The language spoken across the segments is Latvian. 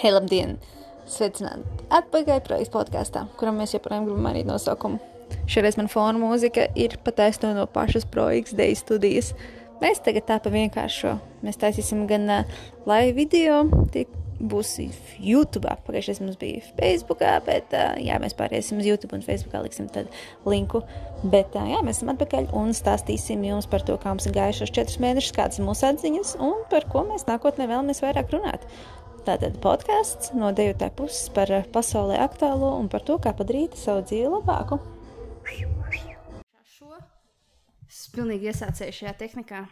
Hei, labdien! Sveicināti atpakaļ projekta podkāstā, kuram mēs joprojām gribam mainīt nosaukumu. Šoreiz man fona mūzika ir pataisno no pašas projekta Dei studijas. Mēs tagad tā pa vienkāršo. Mēs taisīsim gan live video, tie būs YouTube. Pagājušajā mums bija Facebook, bet jā, mēs pāriesim uz YouTube un Facebook liksim tad linku. Bet jā, mēs esam atpakaļ un stāstīsim jums par to, kā mums ir gājušos četrus mēnešus, kādas ir mūsu atziņas un par ko mēs nākotnē vēlamies vairāk runāt. Tātad podkāsts no dejotāja puses par pasaulē aktuālo un par to, kā padarīt savu dzīvi labāku. Šo es pilnīgi iesācēju šajā tehnikā.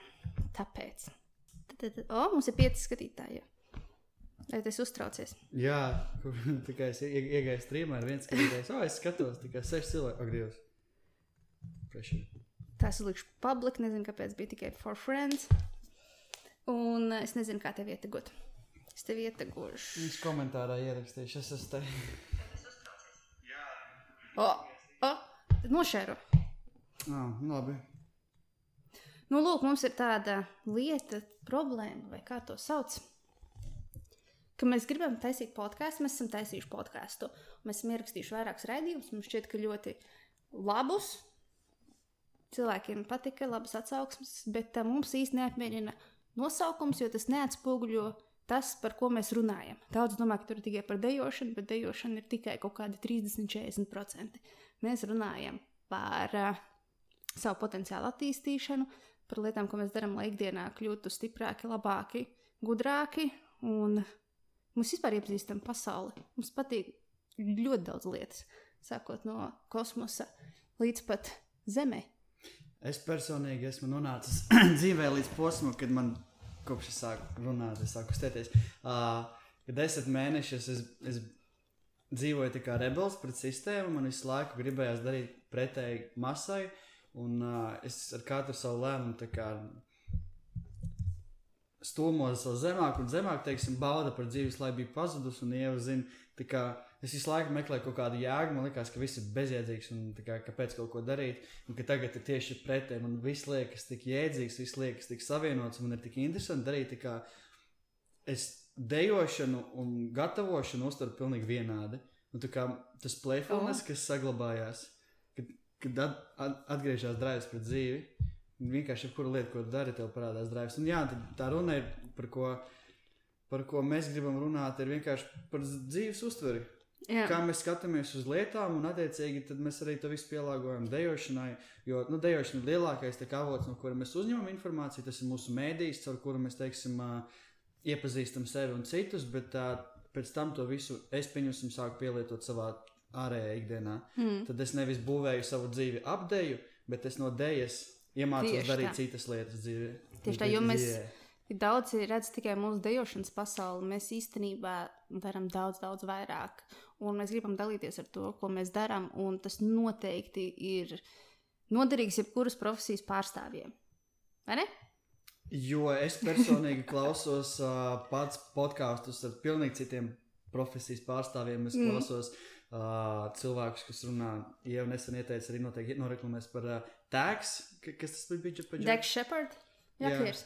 Tāpēc. Tad, tad, o, mums ir pieci skatītāji. Vai tas uztraucies? Jā, tikai es iegāju strīmā ar viens skatītājs. O, es skatos, tikai seši cilvēki. Ak, Dievs. Pressure. Tas likšu public, nezinu, kāpēc bija tikai for friends. Un es nezinu, kā tev ietegot. Es tev ietegošu. Viņš komentārā ierakstīšu, es esmu te. O, o, nošēru. Ah, labi. Nu, lūk, mums ir tāda lieta, problēma, vai kā to sauc. Ka mēs gribam taisīt podkāstu, mēs esam taisījuši podkāstu. Mēs esam ierakstījuši vairākus raidījumus. Mums šķiet, ka ļoti labus. Cilvēkiem patika, labas atsauksmes, bet uh, mums īstenībā neapmierina nosaukums, jo tas neatspoguļo tas, par ko mēs runājam. Daudz domā, ka tur ir tikai par dejošanu, bet dejošana ir tikai kaut kādi 30-40%. Mēs runājam par uh, savu potenciālu attīstīšanu, par lietām, ko mēs darām, lai ikdienā kļūtu stiprāki, labāki, gudrāki. Un mums vispār iepazīstam pasauli. Mums patīk ļoti daudz lietas, sākot no kosmosa līdz pat Zemē. Es personīgi esmu nonācis dzīvē līdz posmam, kad man kopš es sāku runāt, es sāku kustēties. Uh, desmit mēnešus es, es dzīvoju tā kā rebels pret sistēmu, man visu laiku gribējās darīt pretēji masai, un uh, es ar katru savu lēmumu kā stūmos vēl zemāk un zemāk, teiksim, bauda par dzīves, lai bija pazudus un ievazina. Es visu laiku meklēju kaut kādu jēgu, man liekas, ka viss ir bezjēdzīgs un kā, kāpēc kaut ko darīt. Un ka tagad ir tieši pretēji. Man viss liekas tik jēdzīgs, viss liekas tik savienots, man ir tik interesanti darīt. Kā es dejošanu un gatavošanu uztveru pilnīgi vienādi. Un kā tas playfulness, kas saglabājās, kad, kad at, at, atgriežas drives pret dzīvi. Vienkārši jebkura lieta, ko dari, tev parādās drives. Un jā, tā runa ir par ko, par ko mēs gribam runāt, ir vienkārši par dzīves uztveri. Jā. Kā mēs skatāmies uz lietām, un attiecīgi mēs arī to visu pielāgojam dejošanai. Jo nu, dejošana ir lielākais avots, no kura mēs uzņemam informāciju. Tas ir mūsu mēdījis, caur kuru mēs teiksim, iepazīstam sevi un citus, bet pēc tam to visu es pieņemsim, sāku pielietot savā ārējā ikdienā. Mm. Tad es nevis būvēju savu dzīvi ap deju, bet es no dejas iemācos Tieši darīt tā. citas lietas dzīvē. Tieši tā, jo mēs. Dzīvē. Daudzi redz tikai mūsu dejošanas pasauli. Mēs īstenībā darām daudz, daudz vairāk un mēs gribam dalīties ar to, ko mēs darām, un tas noteikti ir noderīgs jebkuras profesijas pārstāvjiem. Vai ne? Jo es personīgi klausos uh, pats podkāstus ar pilnīgi citiem profesijas pārstāvjiem. Es mm. klausos uh, cilvēkus, kas runā, jau nesen ieteica arī noteikti noreklamēs par uh, tēks, kas tas bija Dex Shepard. Jā, aktieris,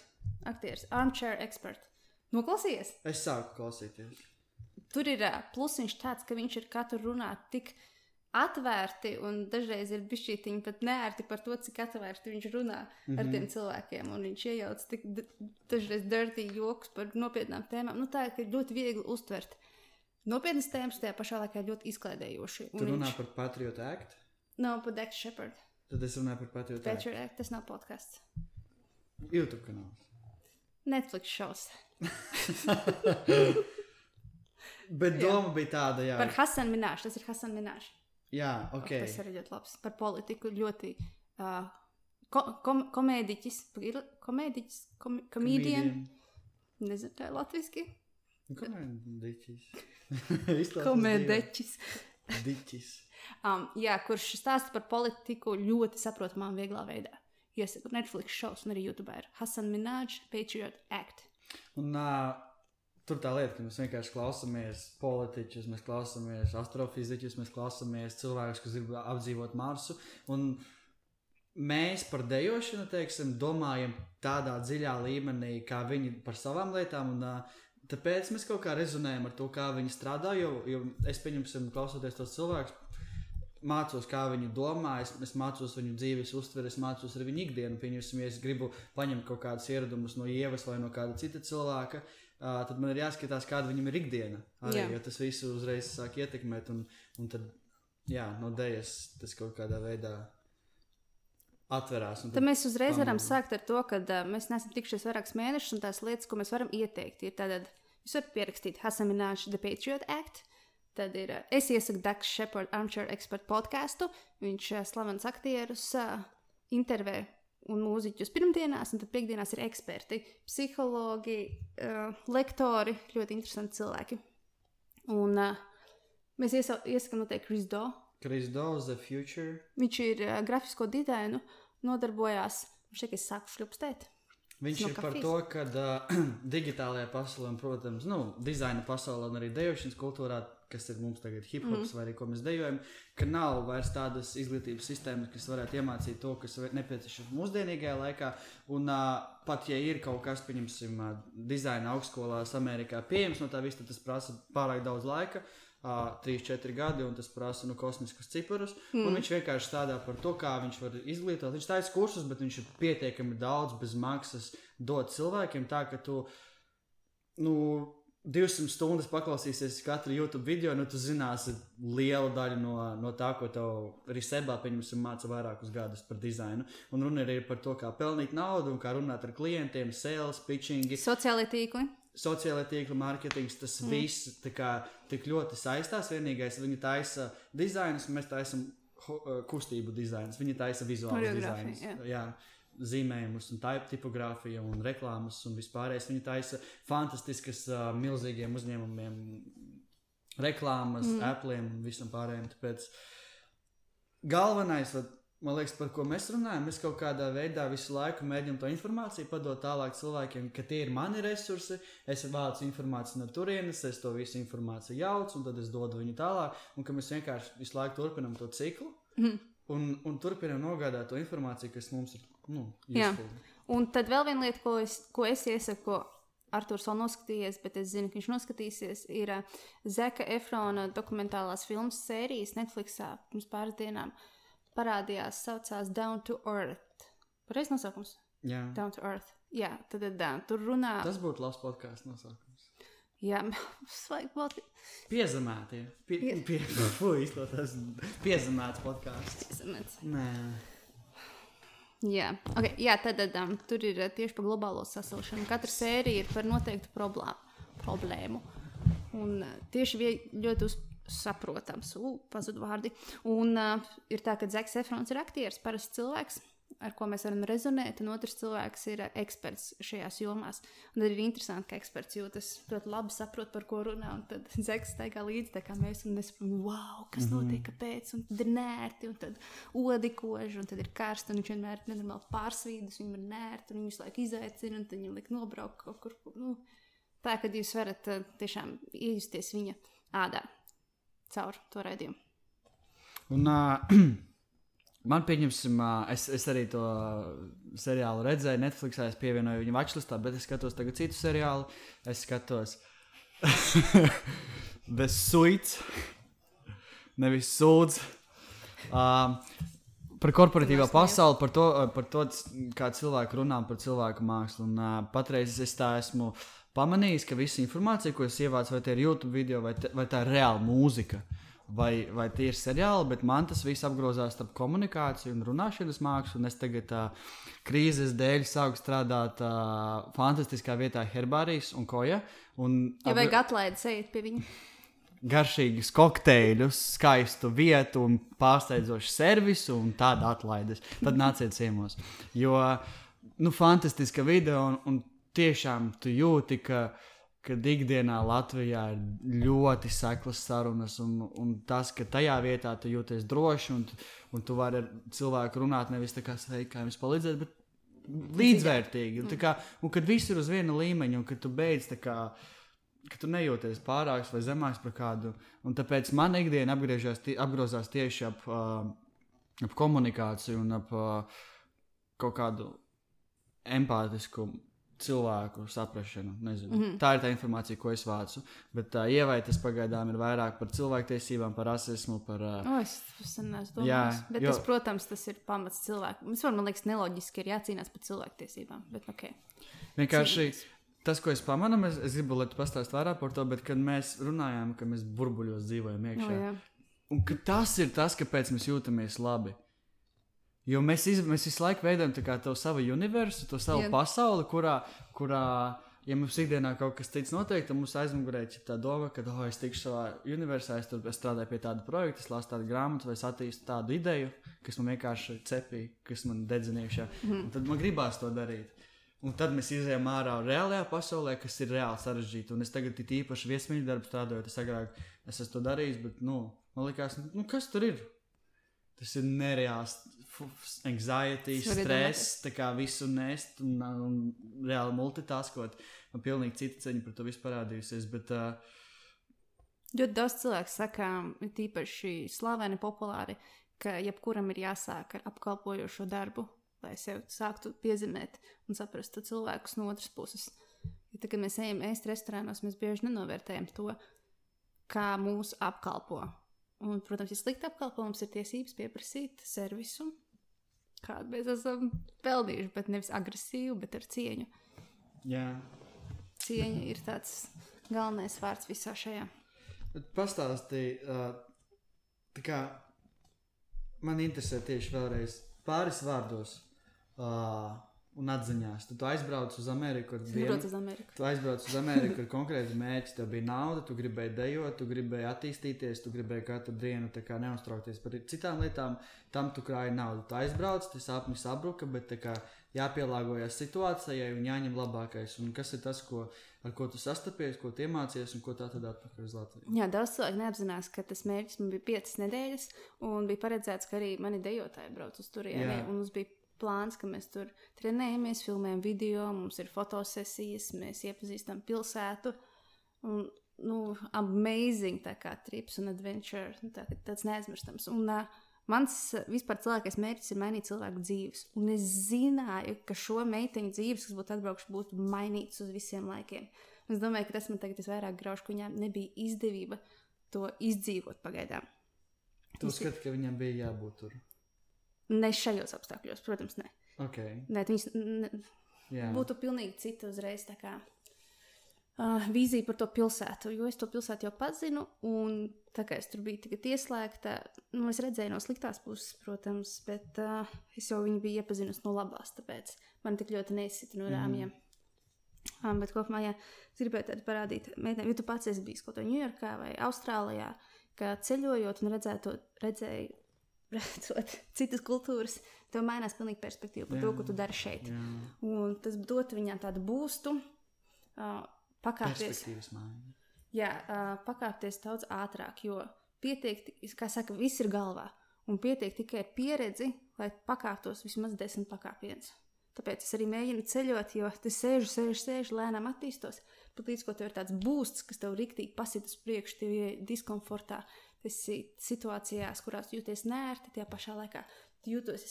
aktieris, armchair expert. Noklausījies? Es sāku klausīties. Tur ir plusiņš tāds, ka viņš ir katru runā tik atvērti un dažreiz ir bišķītiņi pat nērti par to, cik atvērti viņš runā mm -hmm. ar mhm. tiem cilvēkiem. Un viņš iejauc tik dažreiz dirty joks par nopietnām tēmām. Nu, tā ir ļoti viegli uztvert. Nopietnas tēmas tajā pašā laikā ļoti izklaidējoši. Tu runā viņš... par Patriot Act? Nav par Dex Shepard. Tad es runāju par Patriot Act. Patriot Act, tas nav podkāsts. YouTube kanāls. Netflix šovs. Bet doma jā. bija tāda, jā. Par Hasanu Minēšu. Tas ir Hasans Minēš. Jā, ok. Tas ir ļoti labs. Par politiku ļoti. Uh, ko, kom, komēdiķis, komēdiķis, kom, komēdien. Nezinu, kā ir latviski. Komēdiķis. komēdiķis. Diķis. um, jā, kurš stāsta par politiku ļoti saprotamā un vieglā veidā. Iesaku Netflix šovs un arī YouTube ir Hasan Minēš, Patriot Act. Un uh, Tur tā lieta, ka mēs vienkārši klausāmies politiķus, mēs klausāmies astrofiziķus, mēs klausāmies cilvēkus, kas grib apdzīvot Marsu. Un mēs par dejošanu teiksim, domājam tādā dziļā līmenī, kā viņi par savām lietām. Un, uh, tāpēc mēs kaut kā rezonējam ar to, kā viņi strādā. Jo, jo es pieņemsim, klausoties tos cilvēkus, mācos, kā viņi domā, es, es mācos viņu dzīves uztveri, es mācos arī viņu ikdienu. Pieņemsim, ja es gribu paņemt kaut kādus ieradumus no ievas vai no kāda cita cilvēka. Uh, tad man ir jāskatās, kāda viņam ir ikdiena. Arī, Jā. jo tas visu uzreiz sāk ietekmēt. Un, un tad, jā, no dēļas tas kaut kādā veidā atverās. un Tad mēs uzreiz varam pamana. sākt ar to, ka uh, mēs neesam tikušies vairākus mēnešus, un tās lietas, ko mēs varam ieteikt, ir tātad, jūs varat pierakstīt Hasamināšu The Patriot Act. Tad ir, uh, es iesaku Dags Shepard Armchair Expert podkāstu. Viņš uh, slavens aktierus uh, intervē un mūziķus pirmdienās, un tad piekdienās ir eksperti, psihologi, lektori, ļoti interesanti cilvēki. Un mēs iesa- iesakām noteikti Chris Do. Chris Dawes, The Future. Viņš ir grafisko dizainu, nodarbojās. Šeit es sāku šļupstēt. Viņš No ir par to, ka uh, digitālajā pasaulē, un, protams, nu, dizaina pasaulē un arī dejošanas kultūrā, kas ir mums tagad hip hops mm. vai arī ko mēs dejojam, ka nav vairs tādas izglītības sistēmas, kas varētu iemācīt to, kas nepieciešams mūsdienīgajā laikā. Un uh, pat ja ir kaut kas, pieņemsim, uh, dizaina augstskolās Amerikā pieejams no tā visa, tad tas prasa pārāk daudz laika. Uh, 3, 4 gadi, un tas prasa nu, kosmiskus ciparus. Mm. Viņš vienkārši strādā par to, kā viņš var izglītot. Viņš taisa kursus, bet viņš ir pietiekami daudz bez maksas dot cilvēkiem, tā ka tu nu, 200 stundas paklausīsies katru YouTube video, nu tu zināsi lielu daļu no, no tā, ko tev arī sebā, māca vairākus gadus par dizainu. Un runa ir arī par to, kā pelnīt naudu un kā runāt ar klientiem, sales, pitchingi, Sociālai tīkli. sociālajā tīkla mārketings, tas mm. viss kā, tik ļoti saistās. Vienīgais, viņi taisa dizainus, mēs taisam ho- uh, kustību dizainus. Viņi taisa Choreogrāfiju, dizainus. Jā. Zīmējumus, un tā tipogrāfija, un reklāmas, un vispārējais. Viņi taisa fantastiskas, uh, milzīgiem uzņēmumiem, reklāmas, mm. Apple un visam pārējiem. Tāpēc galvenais, man liekas, par ko mēs runājam, mēs kaut kādā veidā visu laiku mēģinām to informāciju padot tālāk cilvēkiem, ka tie ir mani resursi, es vācu informāciju no turienes, es to visu informāciju jaucu, un tad es dodu viņu tālāk, un ka mēs vienkārši visu laiku turpinām to ciklu. Mhm. Un, un turpinām nogādāt to informāciju, kas mums ir nu, Jā. Un tad vēl viena lieta, ko es, ko es iesaku, ko Arthurs vēl noskatījies, bet es zinu, ka viņš noskatīsies, ir uh, Zeka Efrona dokumentālās filmas sērijas Netflixā pirms pāris dienām. Parādījās, saucās Down to Earth. Pareiz nosaukums? Jā. Down to Earth. Jā, tad, tad uh, tur runā. Tas būtu labs podkāsts nosaukums. Jā, svaigi būt. Piezemētie. Pie, pie, tas piezemēts podkāsts. Nē. Jā, okay, jā tad, tad um, tur ir uh, tieši par globālo sasilšanu. Katra sērija ir par noteiktu problēmu. problēmu. Un uh, tieši vie, ļoti uz, saprotams, uh, pazudu vārdi. Un uh, ir tā, ka Zeks Efrons ir aktieris, parasts cilvēks, ar ko mēs varam rezonēt, un otrs cilvēks ir eksperts šajās jomās. Un tad ir interesanti, ka eksperts jūtas ļoti labi, saprot, par ko runā. Un tad Zeks staigā līdzi, tā kā mēs nesaprotam, wow, kas notiek, kāpēc, un tad ir nērti, un tad odi koži, un tad ir karsti, un viņš vienmēr ir nenormāli pārsvīdus, viņam ir nērti, un viņš laiku izaicina, un tad viņam liek nobraukt kaut kur. Nu, tā, ka jūs varat uh, tiešām iejusties viņa ādā caur to raidījumu. Un, uh, man, pieņemsim, uh, es, es arī to seriālu redzēju, Netflixā es pievienoju viņu watchlistā, bet es skatos tagad citu seriālu. Es skatos The Suits, nevis Sūds. Um, par korporatīvo pasauli, par to, uh, par to, kā cilvēki runā par cilvēku mākslu. Un, uh, patreiz es tā esmu pamanījis, ka visa informācija, ko es ievācu, vai tie ir YouTube video, vai, te, vai tā ir reāla mūzika, vai, vai tie ir seriāli, bet man tas viss apgrozās starp komunikāciju un runāšanas mākslu. Un es tagad uh, krīzes dēļ sāku strādāt uh, fantastiskā vietā, Herbārijas un Koja. Un Ja vajag atlaidi, ejiet pie viņa. garšīgus kokteļus, skaistu vietu un pārsteidzošu servisu un tādu atlaides. Tad nāciet ciemos. Jo, nu, fantastiska video un, un tiešām tu jūti, ka, ka ikdienā Latvijā ir ļoti seklas sarunas un, un tas, ka tajā vietā tu jūties droši un, un tu vari ar cilvēku runāt nevis tā kā sveiki, kā jums palīdzēt, bet līdzvērtīgi. Un, kā, un kad viss ir uz viena līmeņa un kad tu beidz tā kā ka tu nejūties pārāks vai zemāks par kādu. Un tāpēc man ikdiena apgrozās tieši ap, ap komunikāciju un ap kaut kādu empātisku cilvēku saprāšanu. Mm. -hmm. Tā ir tā informācija, ko es vācu. Bet tā ievai tas pagaidām ir vairāk par cilvēktiesībām, par rasismu, par. Uh, O, es Jā, domājis. Bet, jo- tas, protams, tas ir pamats cilvēkam. Vispār man liekas, neloģiski ir jācīnās par cilvēktiesībām. Bet, ok. vienkārši Cīnīties. tas, ko es pamanu, es, es gribu, lai tu pastāstītu vairāk par to, bet kad mēs runājām, ka mēs burbuļos dzīvojam iekšā. jā. Un tas ir tas, kāpēc mēs jūtamies labi. Jo mēs, iz, mēs visu laiku veidojam to savu universu, to savu Jā. pasauli, kurā, kurā, ja mums ikdienā kaut kas cits notiek, tad mums aizmugurē ir tā doma, ka, oh, es tikšu savā universā, es tur es strādāju pie tāda projekta, es lasu tādu grāmatu, vai es attīstu tādu ideju, kas man vienkārši cepīja, kas man dedzina iekšā. Mm. Tad man gribās to darīt. Un tad mēs izējām ārā reālajā pasaulē, kas ir reāli sarežģīta. Un es tagad īpaši viesmīļu darbu strādāju, es agrāk es esmu to darījis, bet, nu, man liekas, nu, kas tur ir? Tas ir nereāls anxiety, stress, tā kā visu nest un, un reāli multitaskot. Man pilnīgi cita ceņa par to visu parādījusies. Bet, uh, Ļoti daudz cilvēku saka, tīpaši slaveni, populāri, ka jebkuram ir jāsāk ar apkalpojošo darbu, lai sev sāktu piezīmēt un saprastu cilvēkus no otras puses. Ja tā, kad mēs ejam ēst restorānos, mēs bieži nenovērtējam to, kā mūs apkalpo. Un, protams, ja slikti apkalpo, mums ir tiesības pieprasīt servisu, kādu mēs esam pelnījuši, bet nevis agresīvu, bet ar cieņu. jā, Cieņa ir tāds galvenais vārds visā šajā. Pastāstīja, uh, tā kā man interesē tieši vēlreiz pāris vārdos uh, un atziņās. Tad tu aizbrauc uz Ameriku ar braucu uz Ameriku. Tu aizbrauc uz Ameriku ar konkrētu mērķi, tev bija nauda, tu gribēji dejot, tu gribēji attīstīties, tu gribēji katru dienu kā neuztraukties par citām lietām. Tam tu krāji naudu. Tu aizbrauc, tas sapnis sabruka, bet kā jāpielāgojas situācijai un jāņem labākais. Un kas ir tas, ko, ar ko tu sastapies, ko iemācies un ko tā tad atpakaļ uz Latviju? Jā, daudz cilvēku neapzinās, ka tas mērķis man bija piecas nedēļas, un bija paredzēts, ka arī mani dejotāji brauc uz turieni. Mums bija plāns, ka mēs tur trenējamies, filmējam video, mums ir fotosesijas, mēs iepazīstam pilsētu. Un, nu, amazing tā kā trips un adventure, nu, tā, tāds neaizmirstams. Un, uh, Mans vispār cilvēkais mērķis ir mainīt cilvēku dzīves. Un es zināju, ka šo meiteņu dzīves, kas būtu atbraukuši, būtu mainītas uz visiem laikiem. Un es domāju, ka tas man tagad visvairāk grauž, ka viņām nebija izdevība to izdzīvot pagaidām. Tu uzskati, ka viņam bija jābūt tur. Ne šajos apstākļos, protams, ne. Okay. Nē, viņas ne, Jā, būtu pilnīgi cita uzreiz kā uh, vīzija par to pilsētu. Jo es to pilsētu jau pazinu, un tā kā es tur biju tagad ieslēgta, nu, es redzēju no sliktās puses, protams, bet uh, es jau viņu biju iepazinusi no labās, tāpēc man tik ļoti neizsita no rāmjiem. Mm. Um, bet kopumā, ja es gribēju tādu parādīt, meitenēm, jo tu pats esi bijis kaut kur Ņujorkā vai Austrālijā, ka ceļojot un redzēto, redzēju, redzot citas kultūras, tev mainās pilnīgi perspektīva par to, Jā. ko tu dari šeit. jā. Un tas dod viņam tādu būstu, uh, pakāpties, jā, uh, pakāpties daudz ātrāk, jo pietiek, ti- kā saka, viss ir galvā. Un pietiek tikai pieredzi, lai pakāptos vismaz desmit pakāpienus. Tāpēc es arī mēģinu ceļot, jo tas sēžu, sēžu, sēžu, lēnām attīstos. Pat līdz ko tev ir tāds būsts, kas tev riktīgi pasit uz priekšu, tev ir diskomfortā. Tas situācijās, kurās jūties nērti, tajā pašā laikā tu jūtos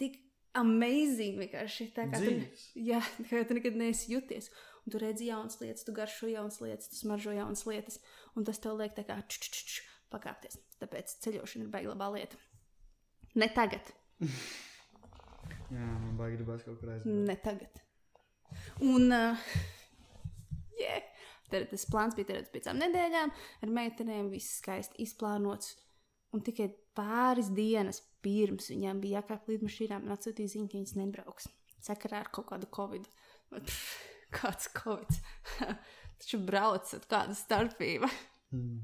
tik amazing vienkārši. Tā kā tu, Dzīves. jā, tā kā tu nekad neesi jūties. Un tu redzi jaunas lietas, tu garšo jaunas lietas, tu smaržo jaunas lietas. Un tas tev liek tā kā ču, ču, ču, pakāpties. Tāpēc ceļošana ir baigta labā lieta. Ne tagad, Jā, man baigi gribās kaut kur aizbraukt. ne tagad. Un, uh, tas plāns bija terēts piecām nedēļām, ar meitenēm viss skaisti izplānots. Un tikai pāris dienas pirms viņām bija jākāp lidmašīnām, un atsūtīja ziņu, ka viņas nebrauks. Sakarā ar kaut kādu covid. Pff, Kāds covid? Taču braucat, kāda starpība. Mm.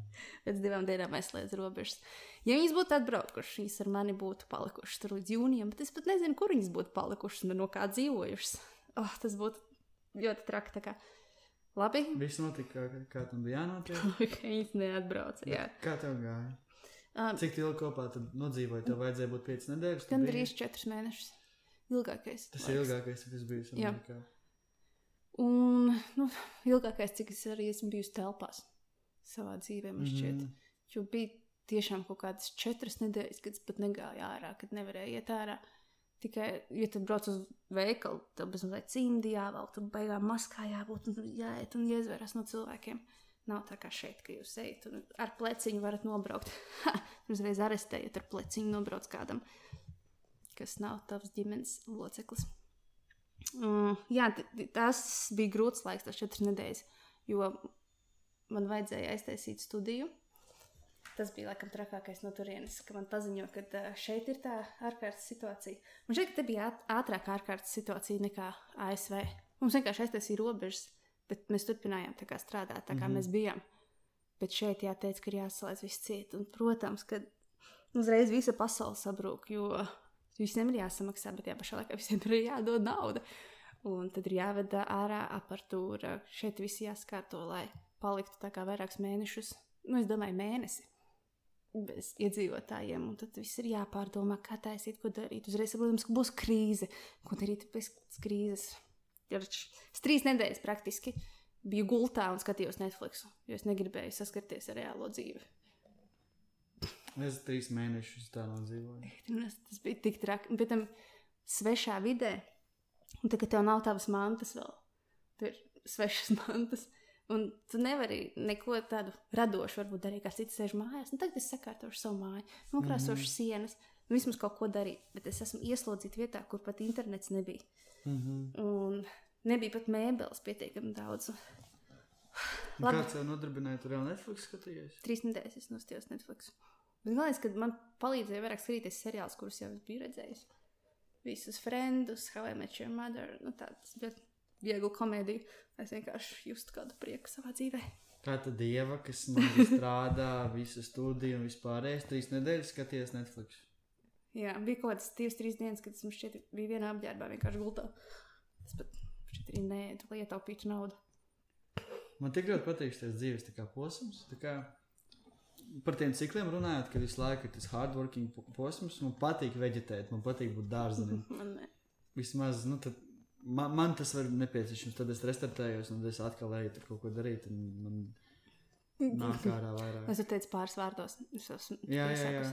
Pēc divām dienām aizslēdz robežas. Ja viņas būtu atbraukušas, viņas ar mani būtu palikušas tur līdz jūnijam, bet es pat nezinu, kur viņas būtu palikušas un no kā dzīvojušas. Oh, tas būtu ļoti traki. Labi, Viss notika, kā, kā tam bija jānotiek. ka viņas neatbrauca. Jā. Kā tev gāja? Um, Cik ilgi kopā nodzīvoja? Tev vajadzēja būt 5 nedēļas. Gan drīz četrus mēnešus. Ilgākais. Tas laiks. ir ilgākais, kas bijis Jā. Amerikā. Un nu, ilgākais, cik es arī esmu bijusi telpās savā dzīvē, man šķiet. Mhm. Jo bija tiešām kaut kādas četras nedēļas, kad es pat negāju ārā, kad nevarēju iet ārā. Tikai, ja tu brauc uz veikalu, tad bez mazliet cimdi jāvelk, tad beigām maskā jābūt un jāiet un iezveras no cilvēkiem. Nav tā kā šeit, ka jūs ejat un ar pleciņu varat nobraukt. Uzreiz arestējat ar pleciņu, nobrauc kādam, kas nav tavs ģimenes loceklis. Uh, jā, tas bija grūts laiks, tas četras nedēļas, jo man vajadzēja aiztaisīt studiju. Tas bija laikam trakākais no turienes, ka man paziņo, ka šeit ir tā ārkārtas situācija. Man te bija ātrāka ārkārtas situācija nekā ASV. Mums vienkārši aiztaisīja robežas, bet mēs turpinājām tā strādāt, tā kā mm -hmm. mēs bijām. Bet šeit jāteic, ka ir jāsalaiž viss ciet. Un, protams, ka uzreiz visa pasaule sabrūk, jo visiem ir jāsamaksā, bet tajā pašā laikā visiem ir jādod nauda. Un tad ir jāveda ārā aparatūra. Šeit viss jāskārto, lai paliktu tā kā vairākus mēnešus. Nu, es domāju, mēnesi bez iedzīvotājiem. Un tad viss ir jāpārdomā, kā taisīt, ko darīt. Uzreiz saprotam, ka būs krīze. Ko darīt pēc krīzes? Es trīs nedēļas praktiski biju gultā un skatījos Netflix, jo es negribēju saskarties ar reālo dzīvi. Es trīs mēnešus tā nodzīvoju. Tas bija tik traki. Pēc tam svešā vidē, un tagad tev nav tavas mantas vēl. Tur ir svešas mantas. Un tu nevari neko tādu radošu, varbūt darīt, kā cits sēž mājās. Nu, tagad es sakārtošu savu māju, nokrāsošu mm sienas, vismaz kaut ko darīt. Bet es esmu ieslodzīta vietā, kur pat internets nebija. Mm -hmm. Un nebija pat mēbeles pietiekami daudz. Labi. Kāds tev nodarbināja, tur jau Netflix skatījies? Trīs nedēļas es nostājos Netflix. Bet galvenais, ka man palīdzēja vairāk skatīties seriālus, kurus jau biju redzējis. Visus frendus, How I Met Your Mother, nu tāds ļoti vieglu komēdiju. Es vienkārši justu kādu prieku savā dzīvē. Tā tad dieva, kas man strādā, visu studiju un vispārējais, trīs nedēļas skaties Netflix. Jā, bija kaut kādas divas, trīs dienas, kad es šķiet, biju vienā apģērbā vienkārši gultā. Tas pat šķiet arī nē, lai ietaupītu naudu. Man tik ļoti patīk šis dzīves kā posms. Kā par tiem cikliem runājot, ka visu laiku ir tas hardworking posms. Man patīk veģetēt, man patīk būt dārzenim. Vismaz, nu, tad man, man tas var nepieciešams. Tad es restartējos, un es atkal eju tur kaut ko darīt. Man nāk ārā vairāk. Es teicu pāris vārdos. Es esmu jā, jā, jā.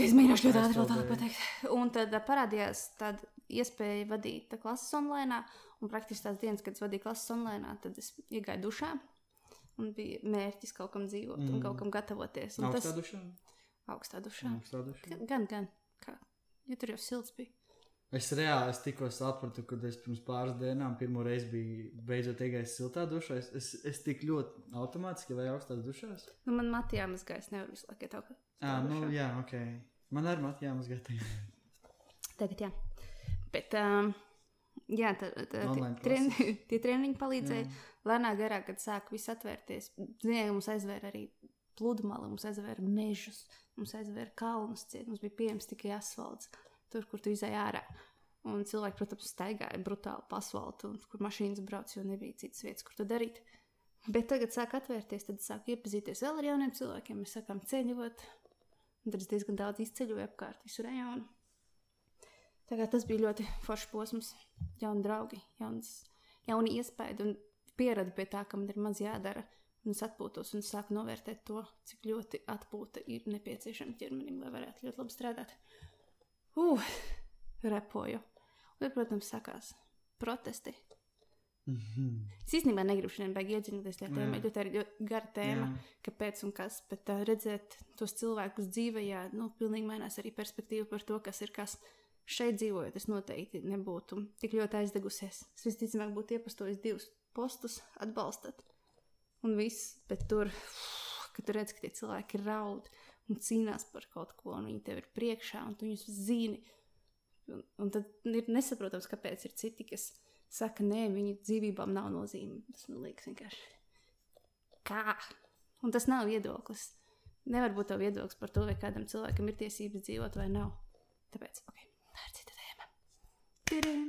Es mēģināšu ļoti ātri tādu pateikt. Un tad parādījās tāda iespēja vadīt klases online. Un praktiski tās dienas, kad es vadīju klases online, tad es iegāju dušā. Un bija mērķis kaut kam dzīvot mm. un kaut kam gatavoties. Un augstā tas... dušā? Augstā dušā. Augstā dušā. Gan, gan. Kā? Jo tur jau silts bija. Es reāli es tikko sapratu, kad es pirms pāris dienām pirmo reizi biju beidzot iegājis siltā dušā. Es, es, es tik ļoti automātiski vai augstās dušās. Nu, man matījā mazgā, es nevaru visu laiku ietaukt. Ah, nu, jā, ok. Man arī matījā mazgā tagad. Tagad, jā. Bet, um, jā, tā, tā, tie, treni, tie treniņi palīdzēja. Jā. Lēnā garā, kad sāk viss atvērties, zināja, mums aizvēra arī pludmali, mums aizvēra mežus, mums aizvēra kalnus ciet, mums bija pieejams tikai asfalts tur, kur tu izēji ārā. Un cilvēki, protams, staigāja brutāli pa asfaltam, kur mašīnas brauc, jo nebija citas vietas, kur to darīt. Bet tagad sāk atvērties, tad sāk iepazīties vēl ar jauniem cilvēkiem. Mēs sākām ceļot, un tad es diezgan daudz izceļoju apkārt visu rajonu. Tagad tas bija ļoti foršs posms, jauni draugi, jauns, jauni iespējas un pieredze pie tā, ka man ir maz jādara. Un es atpūtos un sāku novērtēt to, cik ļoti atpūta ir nepieciešama ķermenim, lai varētu ļoti labi strādāt uh, repoju. Un, protams, sakās protesti. Mm -hmm. Es īstenībā negribu šodien iedziļināties tajā tēmā, jo tā ir gara tēma, Jā. kāpēc un kas. Bet uh, redzēt tos cilvēkus dzīvē, nu, pilnīgi mainās arī perspektīva par to, kas ir kas. Šeit dzīvojot, es noteikti nebūtu tik ļoti aizdegusies. Es visticamāk būtu iepastojis divus postus, atbalstot. Un viss, bet tur, kad tu redz, ka tie cilvēki raud, un cīnās par kaut ko, un viņi tev ir priekšā, un tu viņus zini. Un, un tad ir nesaprotams, kāpēc ir citi, kas saka, nē, viņu dzīvībām nav nozīme. Tas man liekas vienkārši. Kā? Un tas nav viedoklis. Nevar būt tev viedoklis par to, vai kādam cilvēkam ir tiesības dzīvot vai nav. Tāpēc, ok, tā ir cita tēma. Tiriem.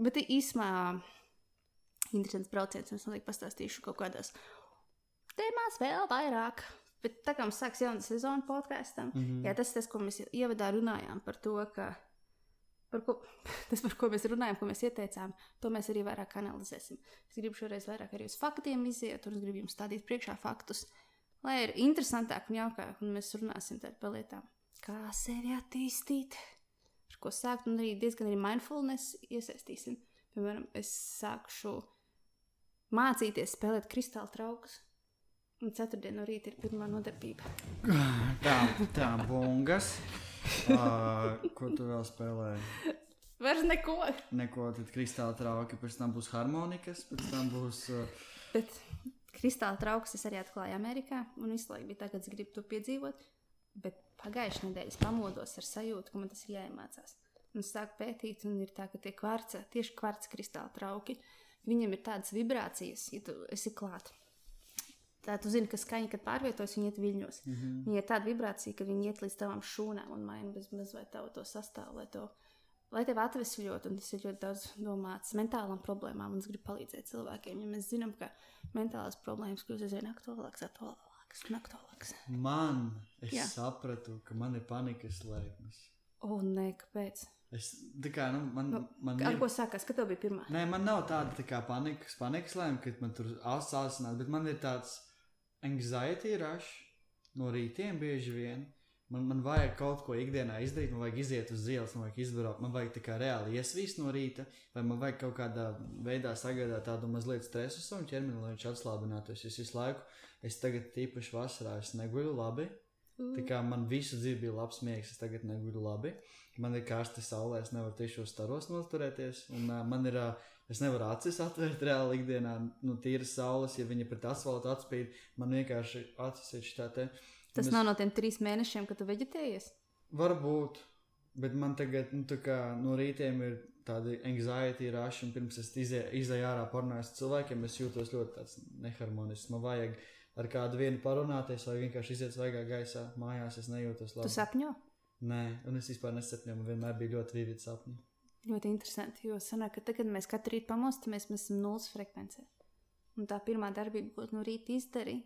Bet īsumā interesants brauciens. Es noteikti pastāstīšu kaut kādās tēmās vēl vairāk. Bet tā kā mums sāksies jauna sezona podkāstam, mm -hmm. jā, tas ir tas, ko mēs ievadā runājām par to, ka par ko, tas, par ko mēs runājam, ko mēs ieteicām, to mēs arī vairāk analizēsim. Es gribu šoreiz vairāk arī uz faktiem iziet, un es gribu jums stādīt priekšā faktus, lai ir interesantāk un jaukāk, un mēs runāsim par lietām, kā sevi attīstīt, ko sākt, un arī diezgan arī mindfulness iesaistīsim. Piemēram, es sākšu mācīties spēlēt kristāla traukus. Un ceturtdien no rīta ir pirmā nodarbība. Tā, tā bungas. Uh, ko tu vēl spēlēji? Vairs neko. Neko, tad kristāla trauki, pēc tam būs harmonikas, pēc tam būs. Uh, Bet kristāla trauks es arī atklāju Amerikā, un visu laiku bija tā, ka es gribu to piedzīvot. Bet pagājušajā nedēļā es pamodos ar sajūtu, ka man tas ir jāiemācās. Un es sāku pētīt, un ir tā, ka tie kvarca, tieši kvarca kristāla trauki, viņiem ir tādas vibrācijas, ja tu esi klāt. Tā tu zini, ka skaņa, kad pārvietojas, viņi iet viļņos. Mm -hmm. Viņai ir tāda vibrācija, ka viņi iet līdz tavām šūnām un maina bez mazliet tavu to sastāvu, lai, to, lai tevi atvesļot. Un tas ir ļoti daudz domāts mentālām problēmām, un es gribu palīdzēt cilvēkiem. Ja mēs zinām, ka mentālās problēmas kļūst aizvien aktuālākas, aktuālākas un aktuālākas. man, es Jā. Sapratu, ka man ir panikas lēkmes. O, nē, kāpēc? Es, kā, nu, man, Nu, man Ar ir- ko sākās? Kad tev bija pirmā? Nē, man nav tāda tā panikas, panikas lēma, kad man tur asāsinās, bet man ir tāds anxiety rush no rītiem bieži vien. Man, man vajag kaut ko ikdienā izdarīt, man vajag iziet uz ielas, man vajag izdarīt, man vajag tā kā reāli iesvīst no rīta, vai man vajag kaut kādā veidā sagādāt tādu mazliet stresu savam ķermenim, lai viņš atslābinātos. Es visu laiku, es tagad tīpaši vasarā, es neguļu labi. Tā kā man visu dzīvi bija labs miegs, es tagad neguļu labi. Man ir karsta saulē, es nevaru tieši uz staros noturēties. Un, uh, man ir, uh, es nevaru acis atvērt reāli ikdienā, nu, tīras saules, ja viņa pret asfaltu atspīd. Man vienkārši acis ir šitā te. Tas es- nav no tiem trīs mēnešiem, kad tu veģetējies. Varbūt, bet man tagad, nu, tā kā no rītiem ir tāda anxiety rush, un pirms es izē- izēju ārā parunājot ar cilvēkiem, es jūtos ļoti tāds neharmonisks. Man vajag ar kādu vienu parunāties, vai vienkārši iziet svaigā gaisā. Mājās es nejūtos Tu labi. sapņo? Nē, un es vispār nesapņoju, man vienmēr bija ļoti vīrīgi sapņi. Ļoti interesanti, jo sanāk, ka tagad mēs katru rītu pamostamies, mēs esam nulles frekvencē. Un tā pirmā darbība, ko no rīta izdari,